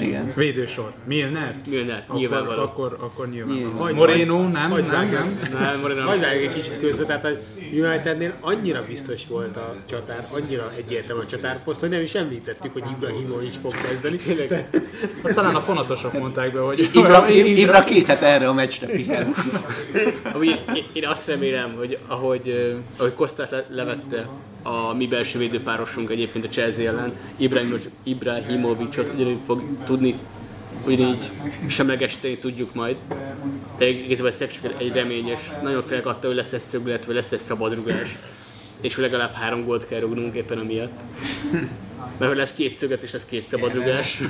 Igen. Védősor. Milner. Milner, Akkor, nyilvánvaló. akkor, akkor nyilván. Nyilván. Moreno, nem, Hagyd nem, nem. Nem, Moreno. Vágj egy kicsit közbe, tehát a Unitednél annyira biztos volt a csatár, annyira egyértelmű a csatárposzt, hogy nem is említettük, hogy Ibrahimovic fog kezdeni. Tényleg. Azt talán a fonatosok mondták be, hogy Ibra, Ibra két het erre a meccsre pihen. Én, én azt remélem, hogy ahogy, ahogy Kostát le, levette a mi belső védőpárosunk egyébként a Chelsea ellen, Ibrahimovic, Ibrahimovicot ugyanúgy fog tudni ugyanígy semlegesíteni tudjuk majd. De igazából ez csak egy remény, és nagyon félek attól, hogy lesz egy szöglet, vagy lesz egy szabadrugás. És legalább három gólt kell rugnunk éppen amiatt. Mert hogy lesz két szöget és lesz két szabadrugás.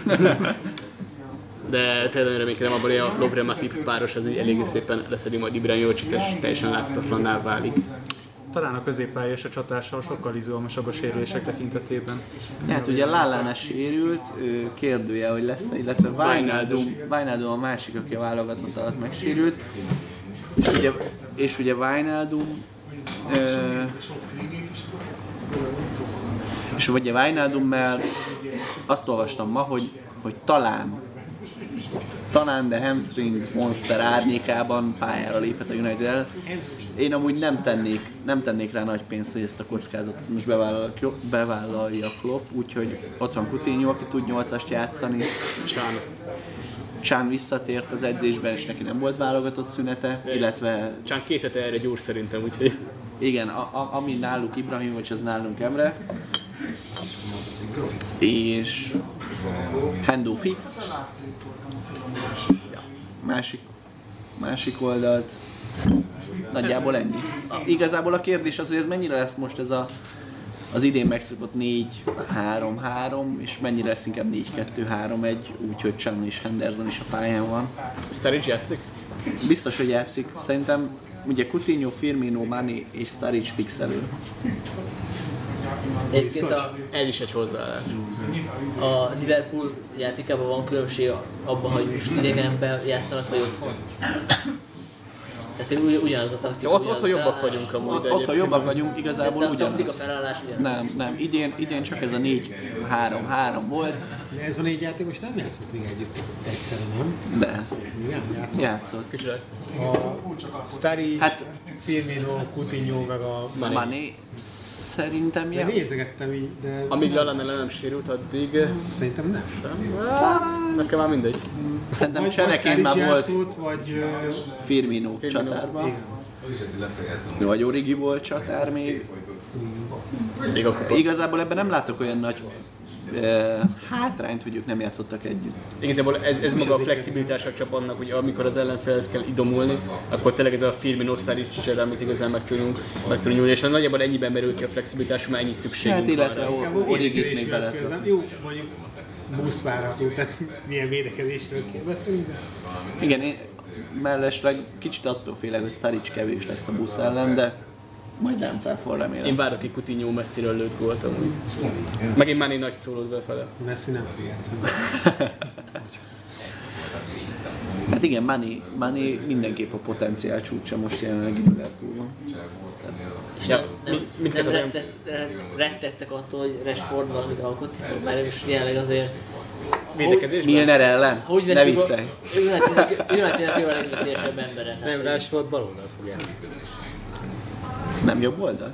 De tényleg reménykedem abban, a Lovren Matip páros az így eléggé szépen leszedi majd Ibrahimovicot, és teljesen láthatatlanná válik. Talán a középpálya és a csatással sokkal izgalmasabb a sérülések tekintetében. Hát ugye Lallana sérült, ő kérdője, hogy lesz illetve Wijnaldum, Wijnaldum a másik, aki a válogatott alatt megsérült. És ugye, és ugye Wijnaldum, ö, és ugye Wijnaldummel azt olvastam ma, hogy, hogy talán talán, de hamstring monster árnyékában pályára léphet a United el. Én amúgy nem tennék, nem tennék rá nagy pénzt, hogy ezt a kockázatot most bevállal, bevállalja Klopp, úgyhogy ott van Coutinho, aki tud 8-ast játszani. Csán. Csán visszatért az edzésben, és neki nem volt válogatott szünete, illetve Csán két hete erre gyúr szerintem, úgyhogy igen, a, a, ami náluk Ibrahimovic, az nálunk Emre. És Hendo fix. Ja. Másik, másik oldalt. Nagyjából ennyi. A, igazából a kérdés az, hogy ez mennyire lesz most ez a az idén megszokott 4-3-3, és mennyire lesz inkább 4-2-3-1, úgyhogy Chan és Henderson is a pályán van. Sturridge játszik? Biztos, hogy játszik. Szerintem ugye Coutinho, Firmino, Mani és Sturridge fix elő. Egyébként a, Ez is egy hozzáállás. a Liverpool játékában van különbség abban, hogy most idegenben játszanak, vagy otthon. Tehát ugy- ugyanaz a taktika. Ott, ugyanaz ott, a jobbak vagyunk amúgy, Ott, ott ha jobbak vagyunk, igazából de a taktika ugyanaz. felállás ugyanaz. Nem, nem, idén, idén csak ez a 4-3-3 volt, De ez a négy játékos nem játszott még együtt egyszerre, nem? de Igen, játszott. játszott. Kicsit. A Stari, Hát- Firmino, Coutinho, meg a... Mané szerintem De ja. nézegettem így, de Amíg Lallana le nem sérült, addig... szerintem nem. Hát, nekem már mindegy. Szerintem Vagy csereként már volt játszott, vagy... ö, Firmino csatárban, Igen. vagy Origi volt csatár még. Még. Igazából ebben nem látok olyan nagy eh, hátrányt, hogy ők nem játszottak együtt. Igazából ez, ez maga a flexibilitás a csapatnak, hogy amikor az ellenfelhez kell idomulni, akkor tényleg ez a Firmino Sturridge csere, amit igazán meg tudunk, meg tudunk nyúlni, és nagyjából ennyiben merül ki a flexibilitás, mert ennyi szükségünk Hát illetve van Origit még védekezésről bele. közben. Jó, mondjuk busz várható, tehát milyen védekezésről kell beszélni, de... Igen, én mellesleg kicsit attól félek, hogy Staric kevés lesz a busz ellen, de majd láncáfor remélem. Én várok egy Coutinho messziről lőtt gólt amúgy. Megint már egy nagy szólót befele. Messi nem fog. Hát igen, Mani, Mani mindenképp a potenciál csúcsa most jelenleg Liverpoolban. Ja, nem, mindkettő nem rettett, rettettek attól, hogy Rashford valamit alkot, mert most jelenleg azért Védekezésben? Milner ellen? Hogy ne viccelj. United a legveszélyesebb embere. tehát, Nem, Rashford bal oldalt fog játszani. Nem jobb oldal?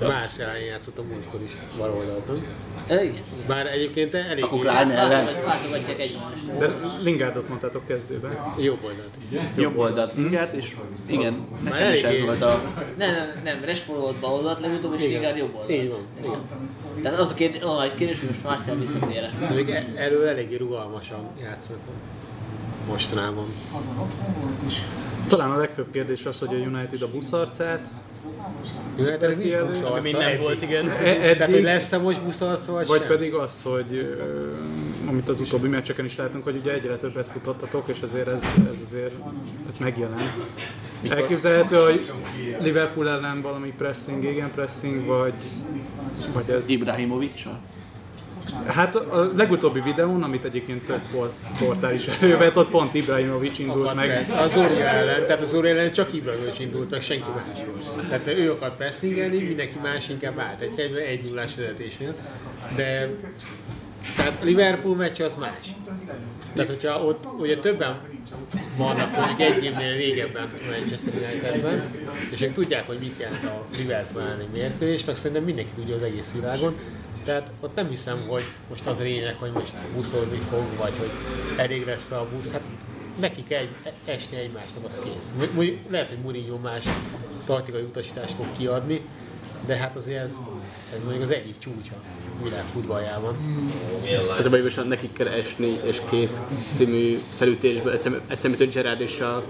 Nem. Más ellen játszott a múltkor is bal oldalt, nem? Igen. Bár egyébként elég Akkor Klein ellen? Váltogat- Váltogatják egymást. De Lingardot mondtátok kezdőben. jobb oldalt. Jobb oldalt Lingard, és igen, nekem is ez volt a... Nem, nem, nem, Rashford volt bal oldalt legutóbb, és. Lingard jobb oldalt. Így van. Tehát az a kérdés, a kérdés hogy most Marcel visszatér De még e- elő eléggé rugalmasan játszanak mostanában. Talán a legfőbb kérdés az, hogy a United a buszarcát United Teszi nincs buszarca Ami nem eddig. volt, igen. e- Tehát, hogy lesz-e most buszarca, vagy, vagy sem? pedig az, hogy amit az utóbbi meccseken is látunk, hogy ugye egyre többet futottatok, és ezért ez, ez azért hát megjelen. Elképzelhető, hogy Liverpool ellen valami pressing, igen pressing, vagy, vagy ez... Ibrahimovic-sal? Hát a legutóbbi videón, amit egyébként több por- portál is elővett, ott pont Ibrahimovic indult Akart meg. press- Az Zori ellen, tehát az Zori ellen csak Ibrahimovic indult, meg senki más. Tehát ő akart pressingelni, mindenki más inkább állt egy helyben, egy nullás vezetésnél. De tehát a Liverpool meccs az más. Tehát, hogyha ott ugye többen vannak mondjuk egy évnél régebben Manchester Unitedben, és ők tudják, hogy mit jelent a Liverpool elleni mérkőzés, meg szerintem mindenki tudja az egész világon. Tehát ott nem hiszem, hogy most az lényeg, hogy most buszozni fog, vagy hogy elég lesz a busz. Hát neki kell esni egymásnak, az kész. Mo- mondjuk Lehet, hogy Mourinho más taktikai utasítást fog kiadni, de hát azért ez, ez mondjuk az egyik csúcsa világ futballjában. Ez a baj, hogy nekik kell esni, és kész című felütésből eszembe eszembe Gerard és a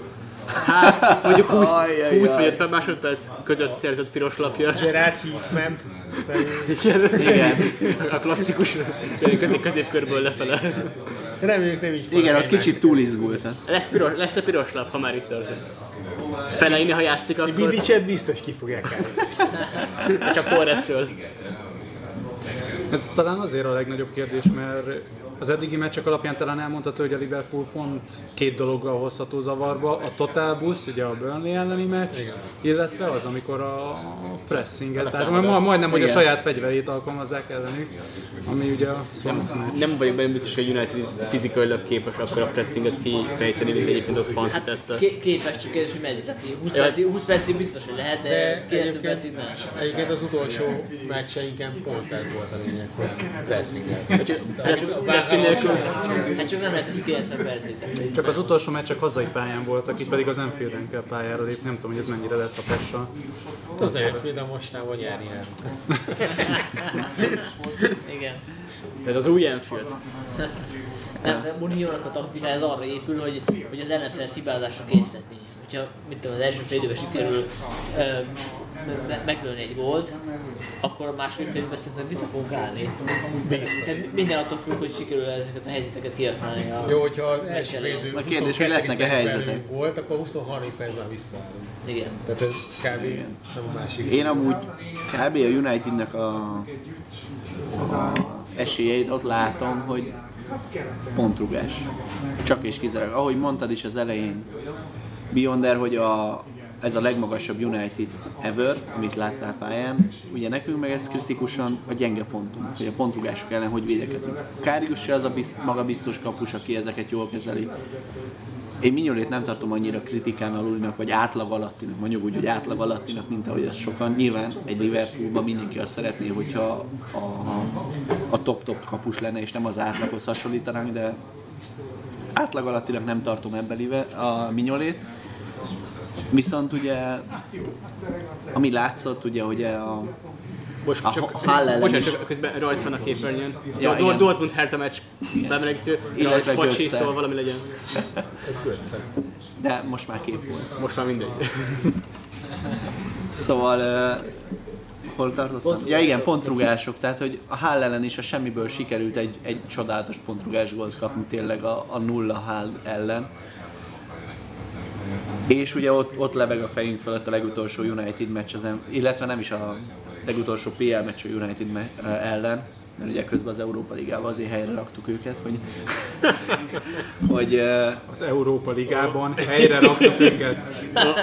Hát, mondjuk 20, Ajjajjaj. 20 vagy 50 másodperc között szerzett piros lapja. Gerard Heatman, Igen. Igen. A klasszikus közép középkörből lefele. reméljük nem így Igen, ott kicsit túl izgult. hát. Lesz piros, lesz a piros lap, ha már itt tartunk. Feleini, ha játszik, akkor Bidicset biztos ki fogják csak Torresről. Ez talán azért a legnagyobb kérdés, mert az eddigi meccsek alapján talán elmondható, hogy a Liverpool pont két dologgal hozható zavarba. A Total Bus, ugye a Burnley elleni meccs, illetve az, amikor a pressinget, tehát ma- majdnem, hogy a Igen. saját fegyverét alkalmazzák ellenük, ami ugye a Swans meccs. Nem vagyok benne biztos, hogy a United fizikailag képes akkor a pressinget kifejteni, mint egyébként az Fancy Hát tette. ké- képes, csak kérdés, hogy meddig. Tehát 20 Ja. percig, 20 percig biztos, hogy lehet, de, De 90 percig nem. egyébként az utolsó meccseinken pont ez volt a lényeg, hogy pressinget. Pressz, pressin nélkül Hát csak nem lehet ez 90 percig. Hogy- Csak az utolsó meccsek hazai pályán voltak, itt pedig az Enfielden kell pályára lépni, nem tudom, hogy ez mennyire lett a Pessa. Az Enfield a mostában nyerni. Igen. Ez az új Enfield. Nem, de Mourinho-nak a taktikája az arra épül, hogy, hogy az ellenfelet hibázásra késztetni. Hogyha mit tudom, az első fél sikerül meglőni egy gólt, akkor a második fél időben szerintem vissza fogunk állni. Tehát minden attól függ, hogy sikerül ezeket a helyzeteket kihasználni. A... Jó, hogyha az első védő A kérdés, hogy 22. lesznek-e helyzetek? Volt, akkor 23 percben visszaállunk. Igen. Tehát ez kb. nem a másik. Én amúgy kb. a Unitednek a, az esélyeit ott látom, hogy pontrugás. Csak és kizárólag. Ahogy mondtad is az elején, Beyonder, hogy a, ez a legmagasabb United ever, amit láttál pályán. Ugye nekünk meg ez kritikusan a gyenge pontunk, hogy a pontrugások ellen hogy védekezünk. Kárius se az a bizt, magabiztos kapus, aki ezeket jól kezeli. Én Mignolét nem tartom annyira kritikán alulinak, vagy átlag alattinak, mondjuk úgy, hogy átlag alattinak, mint ahogy ez sokan. Nyilván egy Liverpoolban mindenki azt szeretné, hogyha a, a top-top kapus lenne, és nem az átlaghoz hasonlítanánk, de átlag alattinak nem tartom ebben a Mignolét. Viszont ugye, ami látszott, ugye, hogy a, Most A csak, Hall ellen bocsánat, csak közben rajz van a képernyőn. Ja, igen. Dortmund Hertha meccs bemelegítő, Illetve rajz pacsi, szóval valami legyen. Ez Götze. de most már kép volt. Most már mindegy. Szóval uh, hol tartottam? Ja igen, pontrugások, tehát hogy a Hall ellen is a semmiből sikerült egy, egy csodálatos pontrugás gólt kapni tényleg a, a nulla Hall ellen. És ugye ott, ott lebeg a fejünk fölött a legutolsó United meccs, az, illetve nem is a legutolsó PL meccs a United me- ellen, mert ugye közben az Európa Ligával azért helyre raktuk őket, hogy, hogy Az Európa Ligában helyre raktuk őket.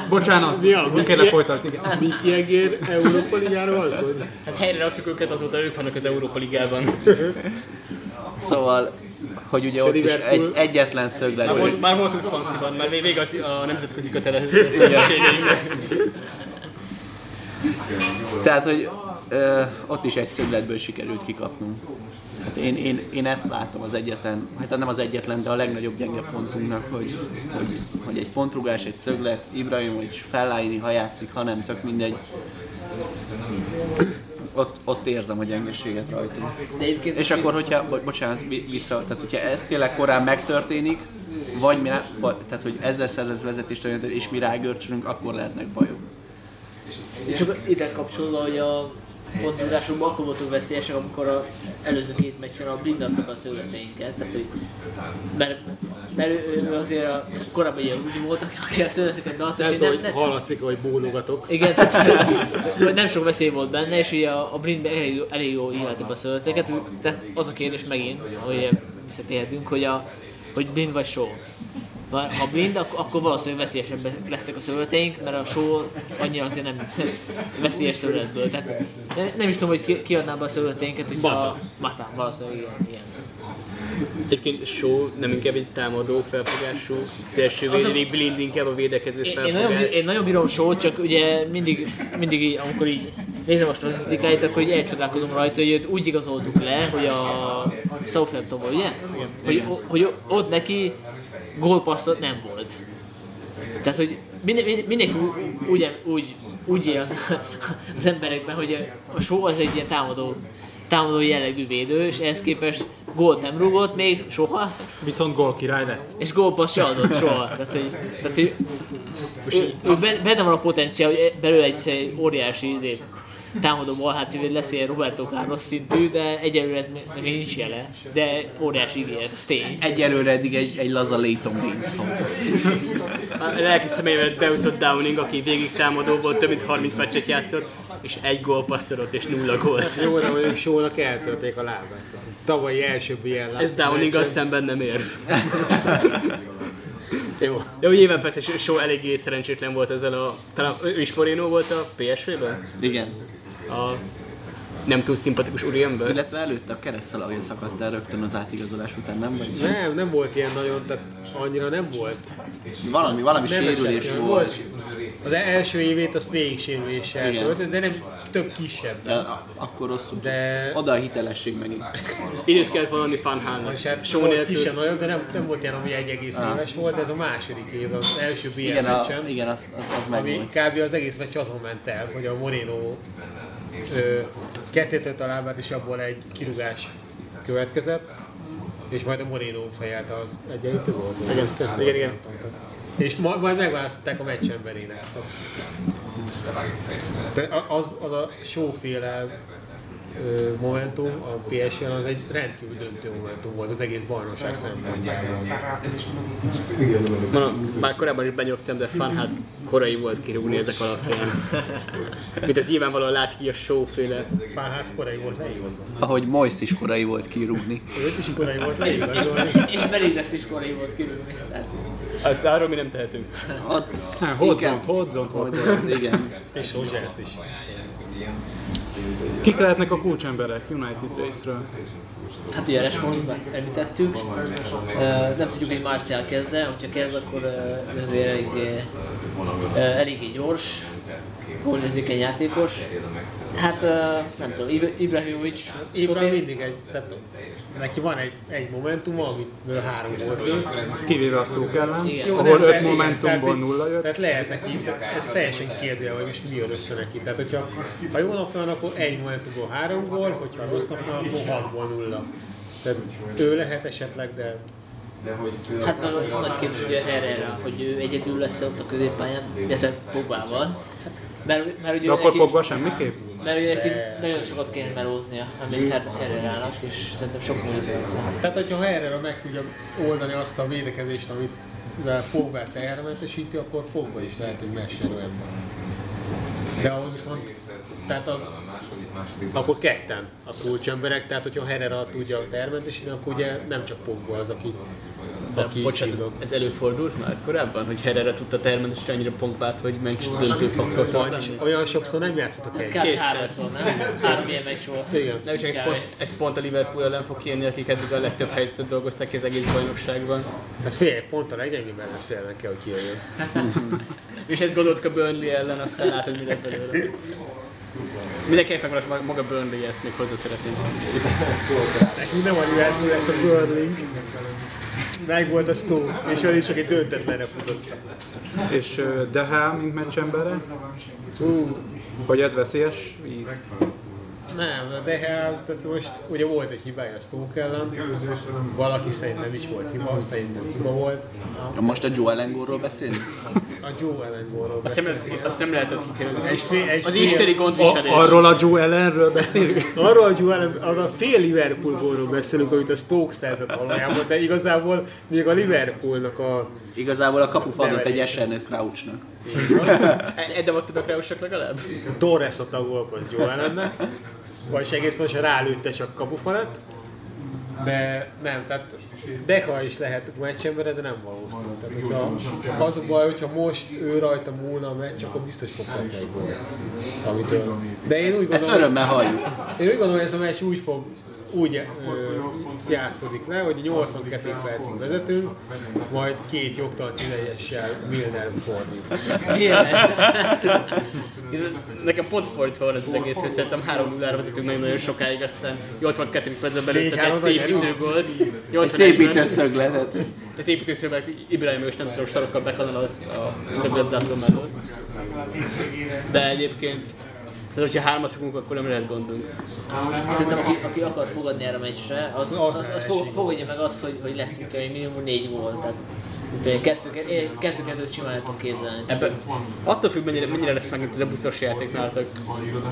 Bocsánat, Mi a- nem kellene folytatni. Miki Egér Európa Ligáról az, Hát helyre raktuk őket, azóta ők vannak az Európa Ligában. szóval, hogy ugye ott is egy, egyetlen szöglet. Már, volt, már voltunk Swansea-ban, már vége az, a nemzetközi kötelezettségeinknek. Tehát, hogy ö, ott is egy szögletből sikerült kikapnunk. Hát én, én, én ezt látom az egyetlen, hát nem az egyetlen, de a legnagyobb gyenge pontunknak, hogy, hogy, hogy egy pontrugás, egy szöglet, Ibrahimovic fellájni, ha játszik, ha nem, tök mindegy. Ott, ott érzem a gyengeséget rajtunk. De egyébként És akkor, hogyha, bo- bocsánat, vi- vissza, tehát hogyha ez tényleg korán megtörténik, vagy mi, vagy, tehát hogy ezzel szerez vezetést, és mi rágörcsölünk, akkor lehetnek bajok. Csak ide kapcsolva, hogy a pontudásokban akkor voltunk veszélyesek, amikor az előző két meccsen a blindatta be a szögleteinket. Tehát, hogy, mert, mert ő, ő azért a, korábban ilyen úgy voltak, aki a szögleteket beadta, nem, hogy nem, hallatszik, hogy bólogatok. igen, tehát, hogy nem sok veszély volt benne, és ugye a, a blindben elég, jó- elég jól íhelte be a szögleteket. Tehát az a kérdés megint, hogy visszatérhetünk, hogy, a, hogy blind vagy show. Ha ha blind, akkor, akkor valószínűleg veszélyesebbek lesznek a szögleteink, mert a show annyira azért nem veszélyes szögletből. Tehát nem, is tudom, hogy ki, ki adná be a szögleteinket, hogy Mata. Mata, valószínűleg igen. igen. Egyébként Shaw nem inkább egy támadó felfogású, szélsővédő, blind inkább a védekező Én, én, felfogás. nagyon, bí- én nagyon bírom show csak ugye mindig, mindig így, amikor így nézem a statisztikáit, akkor így elcsodálkozom rajta, hogy őt úgy igazoltuk le, hogy a southampton ugye? Hogy, hogy ott neki gólpasszot nem volt. Tehát, hogy minden, minden, mindenki ú- úgy, úgy, úgy él az emberekben, hogy a show az egy ilyen támadó, támadó jellegű védő, és ehhez képest gólt nem rúgott még soha, Viszont gól király lett. és gólpassz se adott soha. Tehát, hogy, tehát, hogy ő, ő ben- benne van a potenciál, hogy belőle egy, egy óriási izé, támadó lesz ilyen Roberto Carlos szintű, de egyelőre ez még nincs jele, de óriási ígéret, ez tény. Egyelőre eddig egy, egy laza Leighton Baines-t hoz. A lelki személyvel beúszott Downing, aki végig támadó volt, több mint 30 meccset játszott, és egy gólpaszt adott, és nulla gólt. Jó, de hogy Sónak eltörték a lábát. Tavalyi első ilyen láb. Ez Downing azt szemben nem ér. Jó. Jó, nyilván persze Shaw eléggé szerencsétlen volt ezzel a... Talán ő is Moreno volt a PSV-ben? Igen. A nem túl szimpatikus úriember? Illetve előtte a keresztszalagja szakadt el rögtön az átigazolás után, nem? Vagy Nem, nem volt ilyen nagyon, tehát annyira nem volt. valami, valami Nem sérülés esett, volt. volt. Az első évét azt végig sérüléssel töltött, de nem több kisebb. De a- akkor rosszul. De- Oda a hitelesség megint. Időt kellett valami Fanhálnak. És hát Shaw volt kisebb nagyon, de nem, nem volt ilyen, ami egy egész éves volt, de ez a második év, az első BL Igen, a, meccsen. igen az, az, az ami megvolt. kb. az egész meccs azon ment el, hogy a Moreno a lábát, és abból egy kirugás következett, és majd a Moreno fejelte az egyenlítő volt. Igen, igen, igen. És ma, majd megválasztották a meccs emberének. De az, az a sóféle momentum a PSL az egy rendkívül döntő momentum volt az egész bajnokság szempontjából. Már korábban is benyögtem, de Fanhát korai volt kirúgni ezek alapján. Mint ez nyilvánvalóan lát ki a showféle. Fáhát korai volt leigazolni. Ahogy Moist is korai volt kirúgni. Őt is korai volt leigazolni. És Belizes is korai volt kirúgni. Azt arról mi nem tehetünk. Nem, inkább- Hodzont, Hodzont volt. Igen. És Rogers is. Kik lehetnek a kulcsemberek United részről? Hát ugye Rashfordot már említettük, uh, nem tudjuk, hogy Martial kezd hogyha kezd, akkor uh, azért eléggé, uh, eléggé gyors, gólérzékeny játékos. Hát uh, nem tudom, Ibra- Ibrahimovic, Ibra mindig egy, tehát neki van egy, egy momentum, amiből három volt. Kivéve a Stoke ellen. Jó, ahol de- öt de- momentumból nulla jött. Tehát lehet neki, ez teljesen kérdője, hogy most mi jön össze neki. Tehát, hogyha ha jó napja van, akkor egy momentumból három gól, hogyha rossz napja van, akkor hatból nulla. Tehát ő lehet esetleg, de hát nagy, nagy kérdés ugye Herrera, hogy ő egyedül lesz ott a középpályán, illetve Pogbával. Mert, mert ugye De akkor Pogba semmiképp? Mert ugye neki nagyon sokat kéne melóznia, amit Her- Herrerának, és szerintem sok múlik. Tehát, hogyha Herrera meg tudja oldani azt a védekezést, amit mivel Pogbát tehermentesíti, akkor Pogba is lehet egy messzerű ember. De ahhoz viszont, tehát a, akkor ketten a kulcsemberek, tehát hogyha Herrera tudja termentesíteni, akkor ugye nem csak Pogba az, aki, De aki bocsánat, ez, ez előfordult már korábban, hogy Herrera tudta természetesen annyira pompát, hogy Manchester döntő faktor lenni? olyan sokszor nem játszottak egy. Kétszer. háromszor, nem? Három ilyen meccs volt. Igen. Nem csak ez pont, ez pont a Liverpool ellen fog kijönni, akik eddig a legtöbb helyzetet dolgozták ki az egész bajnokságban. Hát fél pont a leggyengébb ellenfélnek kell, hogy kijöjjön. És ezt gondoltuk a Burnley ellen, aztán látod, mi lett belőle. Mindenképpen maga, maga Burnley ezt még hozzá szeretném. Nekünk nem Liverpool, ez a Burnley. Meg volt a Stoke, és az is csak egy döntetlenre futott. És ö, Deha, mint meccsemberre? Hú, Vagy ez veszélyes víz? Nem, de hát, tehát most ugye volt egy hibája a Stoke ellen, valaki szerintem is volt hiba, szerintem hiba volt. Most a Joe Elengorról beszélünk? A Joe ellen gólról Azt nem, nem lehetett egy Az isteni gondviselés. A, arról a Joe Ellenről beszélünk? Arról a Joe ellen, arról a fél Liverpool gólról beszélünk, amit a Stoke szerzett valójában, de igazából még a Liverpoolnak a Igazából a kapu adott egy esernet Crouchnak. Egy volt többek ráusok legalább? Torres adta a gólpaszt Joe ellennek, vagyis egész most rálőtte csak kapufalat, de nem, tehát Deha is lehet meccsemberre, de nem valószínű. Tehát, hogyha, az a baj, hogyha most ő rajta múlna a meccs, akkor biztos fog kapni egy gólt. De én úgy Ezt gondolom, örömmel halljuk. én úgy gondolom, hogy ez a meccs úgy fog úgy ö, játszódik le, hogy 82 percig vezetünk, majd két jogtalan idejessel Milner fordít. Nekem pont fordítva van ez az egész, hogy szerintem 3 0 vezetünk nagyon-nagyon sokáig, aztán 82. percben belőttek egy 4-3 nagy szépítő erő. gólt. Egy szépítő szögletet. Ez építőszöglet Ibrahimovic nem tudom sarokkal bekanal az a szöglet zászló mellett. De egyébként Szerintem, hogyha hármat fogunk, akkor nem lehet gondunk. Szerintem aki, aki akar fogadni erre a meccsre, az, az, az, az fog, fogadja meg azt, hogy, hogy lesz mit tudom minimum négy gól. Tehát én, kettő, kettő simán képzelni. Tehát, Ebben, attól függ, mennyire, mennyire lesz megint ez a buszos játék nálatok.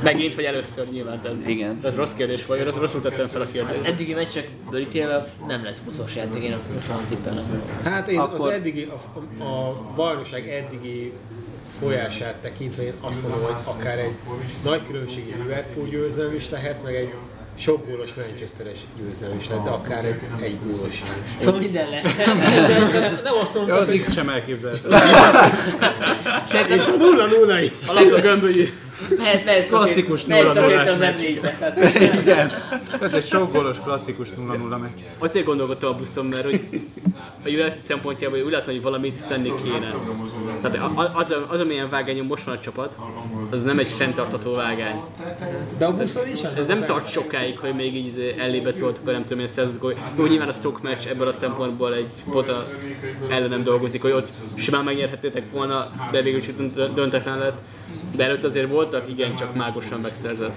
Megint, vagy először nyilván. Tehát, Igen. Ez rossz kérdés vagy, rossz, rosszul tettem fel a kérdést. eddigi meccsekből ítélve nem lesz buszos játék, én azt tippelem. Hát én Akkor- az eddigi, a, a bajnokság eddigi folyását tekintve én azt mondom, hogy akár egy nagy különbségi Liverpool győzelem is lehet, meg egy sok gólos Manchesteres győzelem is lehet, de akár egy, egy gólos. Szóval minden lehet. Nem azt Ja, mondom, az X sem elképzelhető. És a nulla nullai. A labda gömbölyű. Mehet, mehet Klasszikus mehet 0-0-ás szökét az meccs. M4-be. Tehát, Igen, ez egy sok gólos klasszikus 0-0 meccs. Azért gondolkodtam a buszon, mert hogy a United szempontjából úgy látom, hogy valamit tenni kéne. Tehát a- a- az, az, amilyen vágányon most van a csapat, az nem egy fenntartható vágány. De a buszon is az Ez nem tart sokáig, hogy még így izé ellébe szóltak, nem tudom, én szerzett gól. Jó, nyilván a Stoke meccs ebből a szempontból egy pota ellenem dolgozik, hogy ott simán megnyerhettétek volna, de végül is dönt- döntetlen lett. De előtt azért voltak, igen, csak mágosan megszerzett.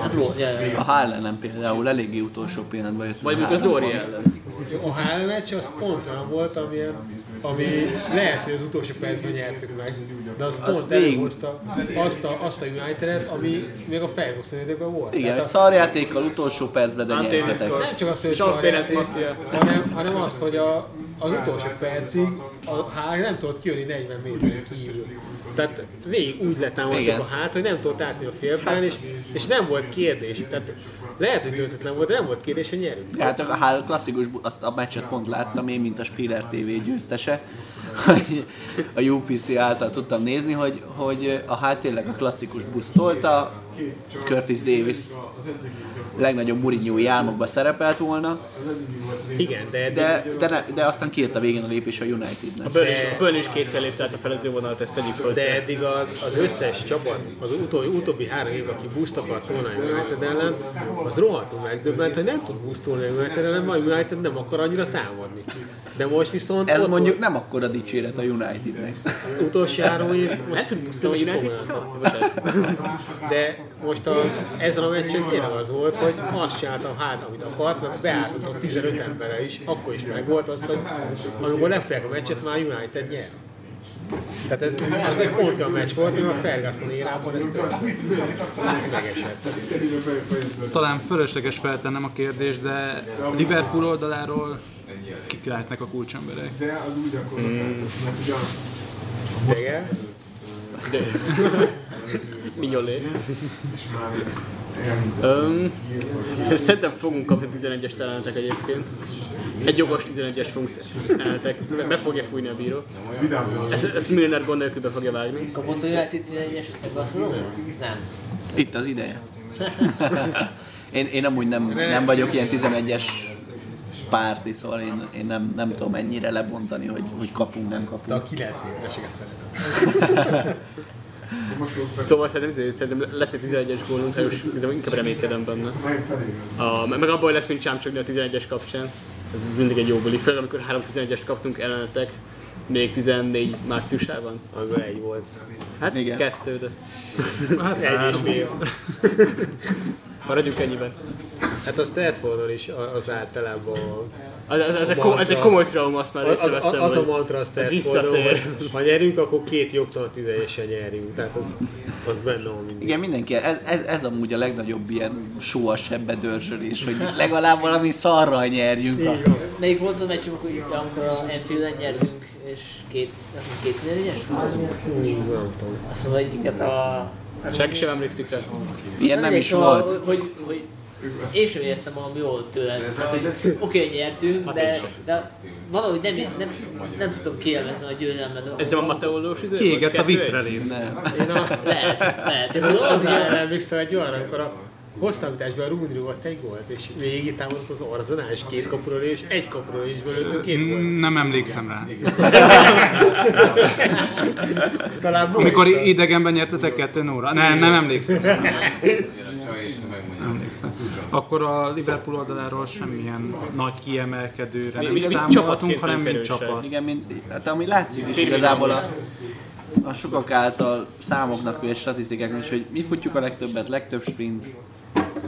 hát volt. A Haaland eléggé eléggé utolsó pillanatban jött. Vagy mondjuk a Haaland Zori pont. ellen. A HL meccs az pont olyan volt, amilyen, ami lehet, hogy az utolsó percben nyertük meg, de az, Az pont végig- előhozta azt a, azt a United-et, ami még a Ferguson időben volt. Igen, Tehát a, szarjátékkal utolsó percben, de nyertetek. nem csak az, hogy szarjáték, hanem, hanem az, hogy a, az utolsó percig a HL nem tudott kijönni 40 méteren kívül. Tehát végig úgy letámadtak a hát, hogy nem tudott átni a félpályán, és, és nem volt kérdés. Tehát lehet, hogy döntetlen volt, de nem volt kérdés, hogy nyerünk. Hát a Hál klasszikus, azt a meccset pont láttam én, mint a Spiller TV győztese, a UPC által tudtam nézni, hogy, hogy a hát tényleg a klasszikus busz tolta, Curtis Davis legnagyobb Mourinho álmokban szerepelt volna, Igen, de, de, de, ne, de aztán kijött a végén a lépés a A Unitednek. Burn is, a Burn is kétszer lépte át a felezővonalat, ezt tegyük hozzá. De eddig az, az összes csapat, az utóbbi, utóbbi három év, aki buszt akart tolni a United ellen, az rohadtul megdöbbent, hogy nem tud busztolni a United ellen, mert a United nem akar annyira támadni. De most viszont Ez ott mondjuk nem akkora dicséret a Unitednek. utolsó három év, Nem most tud busztolni a is United szó? De most a, ezen a meccsen tényleg az volt, hogy azt csinálta hát, amit akart, mert beálltott 15 emberre is, akkor is meg volt az, hogy amikor lefelek a meccset, már United nyer. Tehát ez, az egy pont olyan meccs volt, hogy a Ferguson érában ez megesett. Talán fölösleges feltennem a kérdést, de a Liverpool oldaláról kik lehetnek a kulcsemberek? De Minyolé. Öm, szerintem fogunk kapni 11-es találatok egyébként. Egy jogos 11-es fogunk eltek. Be, fogja fújni a bíró. Ezt, ezt Milner gond nélkül be fogja vágni. Kapott olyan itt 11-es Barcelona? Nem. Itt az ideje. én, én amúgy nem, nem vagyok ilyen 11-es párti, szóval én, én nem, nem tudom ennyire lebontani, hogy, hogy kapunk, nem De kapunk. a 9 métereseket szeretem. Szóval szerintem, szerintem lesz egy 11-es gólunk, és inkább reménykedem benne. A, meg abból lesz, mint csámcsogni a 11-es kapcsán. Ez, ez mindig egy jó buli, főleg amikor 3-11-est kaptunk ellenetek, még 14 márciusában. Amiben egy volt. Hát Igen. kettő, de Hát Egy és fél. maradjunk ennyiben. Hát a Stratfordon is az általában Az, az, ez, egy kom, ez egy komoly trauma, azt már az, az, észrevettem, az a mantra a ez visszatér. hogy ha nyerünk, akkor két jogtalan tízegyesen nyerjünk. Tehát az, az benne van mindig. Igen, mindenki, ez, ez, ez amúgy a legnagyobb ilyen só a sebbe dörzsölés, hogy legalább valami szarral nyerjünk. A... Melyik volt az a meccs, amikor, a Enfield-en nyertünk, és két, azt mondom, két 14-es? Hú, Nem tudom. Azt mondom, egyiket a... Senki sem emlékszik rá. Ilyen nem is volt. Hogy, hogy én sem éreztem magam jól tőle. Tehát, hogy oké, okay, nyertünk, Hát de, de valahogy nem, nem, nem tudtam kielvezni a győzelmet. Ez a Mateolós izé? Kiégett a viccre. Nem. Lehet, lehet. Ez az, már- emlékszem egy olyan, amikor a hosszabbításban a Rúd rúgott egy gólt, és végig támadott az Arzenál, és két kapuról és egy kapuról is belőttünk két gólt. Nem emlékszem rá. Talán Amikor idegenben nyertetek kettő óra? Nem, nem emlékszem. Nem emlékszem. Akkor a Liverpool oldaláról semmilyen nagy kiemelkedőre Mi- nem mi- számolhatunk, hanem mint csapat. Igen, mint, hát ami látszik is igazából a, a sokak által számoknak és statisztikáknak is, hogy mi futjuk a legtöbbet, legtöbb sprint,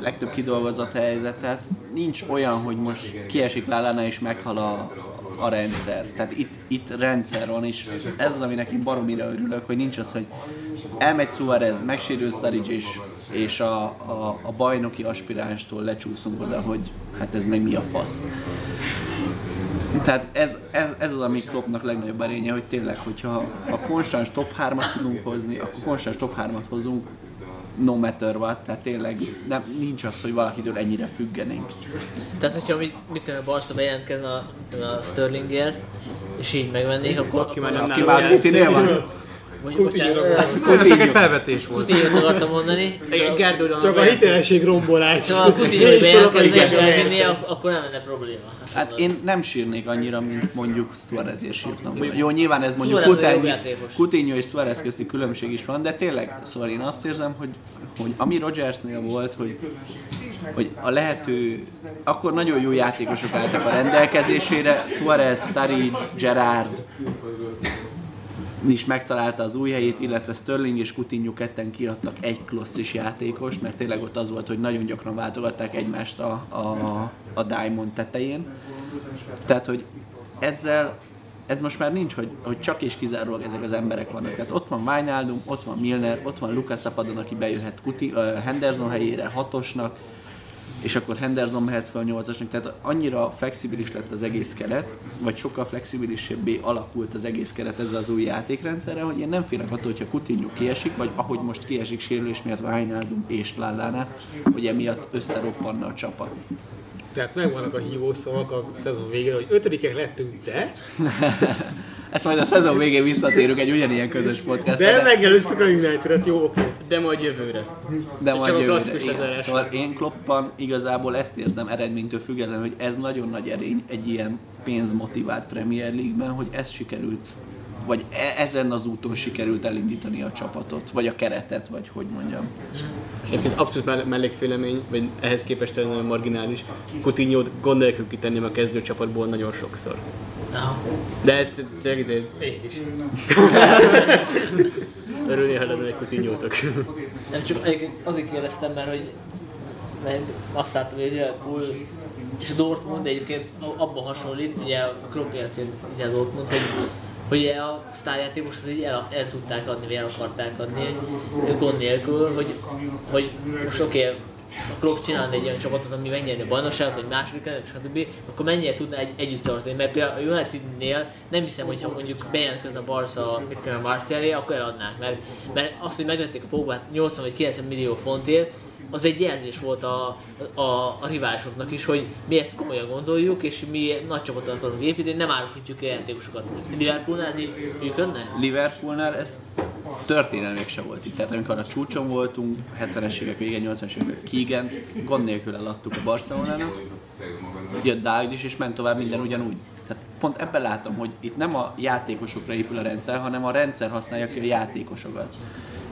legtöbb kidolgozott helyzetet. Nincs olyan, hogy most kiesik Lallana és meghal a, a rendszer. Tehát itt, itt rendszer van, és ez az, aminek én baromira örülök, hogy nincs az, hogy elmegy Suarez, megsérül Sturridge és, és a, a, a bajnoki aspiránstól lecsúszunk oda, hogy hát ez meg mi a fasz. Tehát ez, ez, ez az, ami Kloppnak legnagyobb erénye, hogy tényleg, hogyha a konstans top 3-at tudunk hozni, akkor konstans top 3-at hozunk, no matter what, tehát tényleg nem, nincs az, hogy valakitől ennyire függenénk. Tehát, hogyha mit, mit tudom, a Barca bejelentkezne a, a Sterlingért, és így megvennék, akkor... Aki már nem Aki már. City-nél van? Vagy, bocsánat, gondolsz. Ez csak egy felvetés volt. Coutinho-t akartam mondani. Igen, Gerdogan Csak a hitelesség rombolás. Szóval a Coutinho és elvinni, akkor nem lenne probléma. Hát én nem sírnék annyira, mint mondjuk Suarezért sírtam. volna. Jó, nyilván ez mondjuk Suarez Coutinho. Coutinho és Suarez közti különbség is van, de tényleg, szóval én azt érzem, hogy, hogy ami Rogersnél volt, hogy, hogy a lehető, akkor nagyon jó játékosok álltak a rendelkezésére, Suarez, Sturridge, Gerard, is megtalálta az új helyét, illetve Sterling és Coutinho ketten kiadtak egy klasszis játékos, mert tényleg ott az volt, hogy nagyon gyakran váltogatták egymást a, a, a Diamond tetején. Tehát, hogy ezzel ez most már nincs, hogy, hogy csak és kizárólag ezek az emberek vannak. Tehát ott van Wijnaldum, ott van Milner, ott van Lucas Zapadon, aki bejöhet Kuti, uh, Henderson helyére hatosnak, és akkor Henderson mehet fel 8-asnak, tehát annyira flexibilis lett az egész keret, vagy sokkal flexibilisebbé alakult az egész keret ezzel az új játékrendszerre, hogy én nem félek attól, hogyha Coutinho kiesik, vagy ahogy most kiesik sérülés miatt Wijnaldum és Lallana, hogy emiatt összeroppanna a csapat. Tehát megvannak a hívószavak a szezon végén, hogy ötödikek lettünk, de, Ezt majd a szezon végén visszatérünk egy ugyanilyen közös de podcastra. megelőztük a United-et, jó, oké. De majd jövőre. De Csak majd jövőre. igen. Szóval én Kloppban igazából ezt érzem eredménytől függetlenül, hogy ez nagyon nagy erény egy ilyen pénzmotivált Premier League-ben, hogy ez sikerült, vagy e- ezen az úton sikerült elindítani a csapatot, vagy a keretet, vagy hogy mondjam. Egyébként abszolút mell- mellékfélemény, vagy ehhez képest nagyon marginális. Coutinho-t gond nélkül kitenném a kezdőcsapatból nagyon sokszor. De ezt tényleg ezért Én is. örülni, ha lenne egy Coutinho-tok. Nem csak azért kérdeztem, mert hogy mert azt láttam, hogy a Liverpool és a Dortmund egyébként abban hasonlít, ugye a Klopp ugye a Dortmund, hogy hogy a sztárjátékos az így el, el, tudták adni, vagy el akarták adni gond nélkül, hogy, hogy most oké, a Klopp csinálna egy olyan csapatot, ami megnyerni a bajnokságot, vagy második lenne, stb., akkor mennyire tudna egy, együtt tartani. Mert például a Unitednél nem hiszem, hogy ha mondjuk bejelentkezne a Barca, mit tudom, a Marcialé, akkor eladnák. Mert, mert azt, hogy megvették a Pogbát 80 vagy 90 millió fontért, az egy jelzés volt a, a, a riválisoknak is, hogy mi ezt komolyan gondoljuk, és mi nagy csapatot akarunk építeni, nem árusítjuk a játékosokat. Liverpoolnál ez így működne? Liverpoolnál ez történelmek se volt itt. Tehát amikor a csúcson voltunk, 70-es évek végén, 80-es évek Keegan-t, gond nélkül eladtuk a Barcelonának. Jött Dalglish és ment tovább minden ugyanúgy. Tehát pont ebben látom, hogy itt nem a játékosokra épül a rendszer, hanem a rendszer használja ki a játékosokat.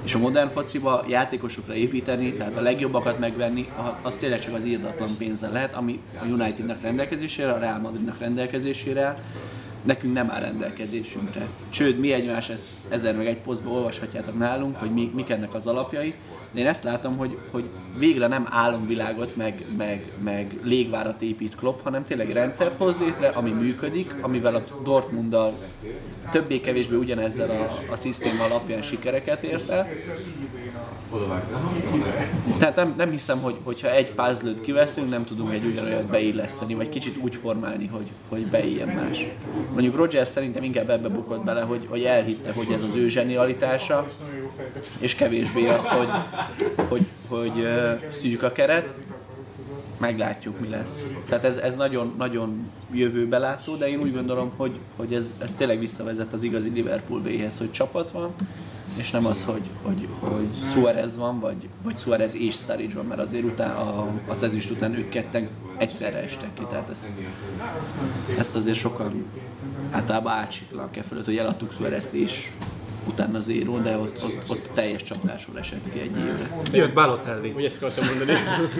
És a modern fociba játékosokra építeni, tehát a legjobbakat megvenni, az tényleg csak az írdatlan pénzzel lehet, ami a Unitednak rendelkezésére, a Real Madridnak rendelkezésére. Nekünk nem áll rendelkezésünkre. Csőd, mi egymás ezt ezer meg egy posztban olvashatjátok nálunk, hogy mi, mik ennek az alapjai. De én ezt látom, hogy, hogy végre nem álomvilágot, meg, meg, meg légvárat épít Klopp, hanem tényleg rendszert hoz létre, ami működik, amivel a Dortmunddal többé-kevésbé ugyanezzel a, a szisztém alapján sikereket ért el. Tehát nem, nem hiszem, hogy, hogyha egy puzzle kiveszünk, nem tudunk egy ugyanolyat beilleszteni, vagy kicsit úgy formálni, hogy, hogy beilljen más. Mondjuk Rogers szerintem inkább ebbe bukott bele, hogy, hogy elhitte, hogy ez az ő zsenialitása, és kevésbé az, hogy, hogy, hogy ö, szűk a keret, meglátjuk mi lesz. Tehát ez, ez nagyon, nagyon jövőbelátó, de én úgy gondolom, hogy, hogy ez, ez tényleg visszavezet az igazi Liverpool B-hez, hogy csapat van, és nem az, hogy, hogy, hogy Suarez van, vagy, vagy Suarez és Sturridge van, mert azért után, a, az ezüst után ők ketten egyszerre estek ki, tehát ezt, ezt azért sokan általában átsiklanak e fölött, hogy eladtuk Suarezt és utána zéró, de ott, ott, ott teljes csapdásról esett ki egy évre. Jött Balotelli. Hogy ezt akartam mondani.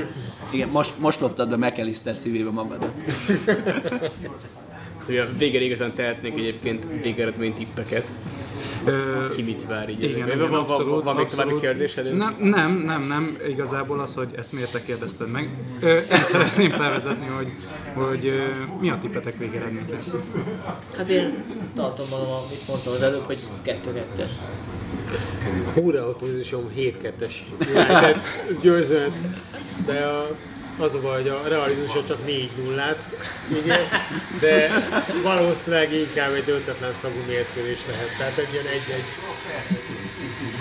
Igen, most, most loptad be McAllister szívébe magadat. Szóval a végére igazán tehetnék egyébként végeredmény tippeket. Ö, Ki mit vár így. Igen, igen, van, abszolút, van, még további kérdésed? Nem, nem, nem, nem, igazából az, hogy ezt miért te kérdezted meg. Ö, Én szeretném felvezetni, hogy, hogy mi a tippetek végeredményre. Hát én tartom magam, amit mondtam az előbb, hogy 2-2. Húraautózísom 7-2-es United győzött, de a, az a baj, hogy a realizmuson csak 4 0 igen, de valószínűleg inkább egy döntetlen szagú mérkőzés lehet. Tehát egy ilyen egy-egy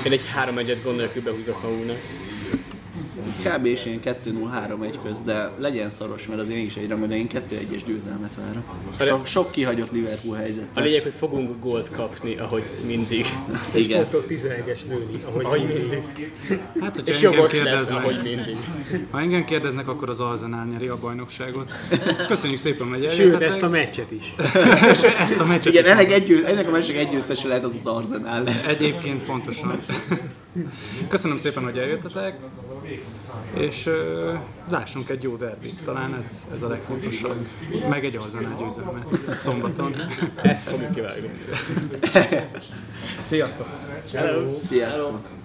Én egy 3 1 gond nélkül behúzok magunknak. Kb. és ilyen 2-0-3-1 köz, de legyen szoros, mert azért mégis egy rangod, de én 2-1-es győzelmet várok. Sok, sok kihagyott Liverpool A helyzettel. lényeg, hogy fogunk gólt kapni, ahogy mindig. és Igen. fogtok 11-es lőni, ahogy, Ahogy mindig. mindig. Hát, hogyha És jogos lesz, ahogy mindig. ha engem kérdeznek, akkor az Arsenal nyeri a bajnokságot. Köszönjük szépen, hogy Sőt, eljöttetek. ezt a meccset is. ezt a meccset Igen, is ennek, egy, ennek a másik egy lehet az az Arsenal lesz. Egyébként pontosan. Köszönöm szépen, hogy eljöttetek, és uh, lássunk egy jó derbit. Talán ez, ez a legfontosabb. Meg egy Arzenál győzelme szombaton. Ezt fogjuk kivágni. Sziasztok! Hello! Sziasztok!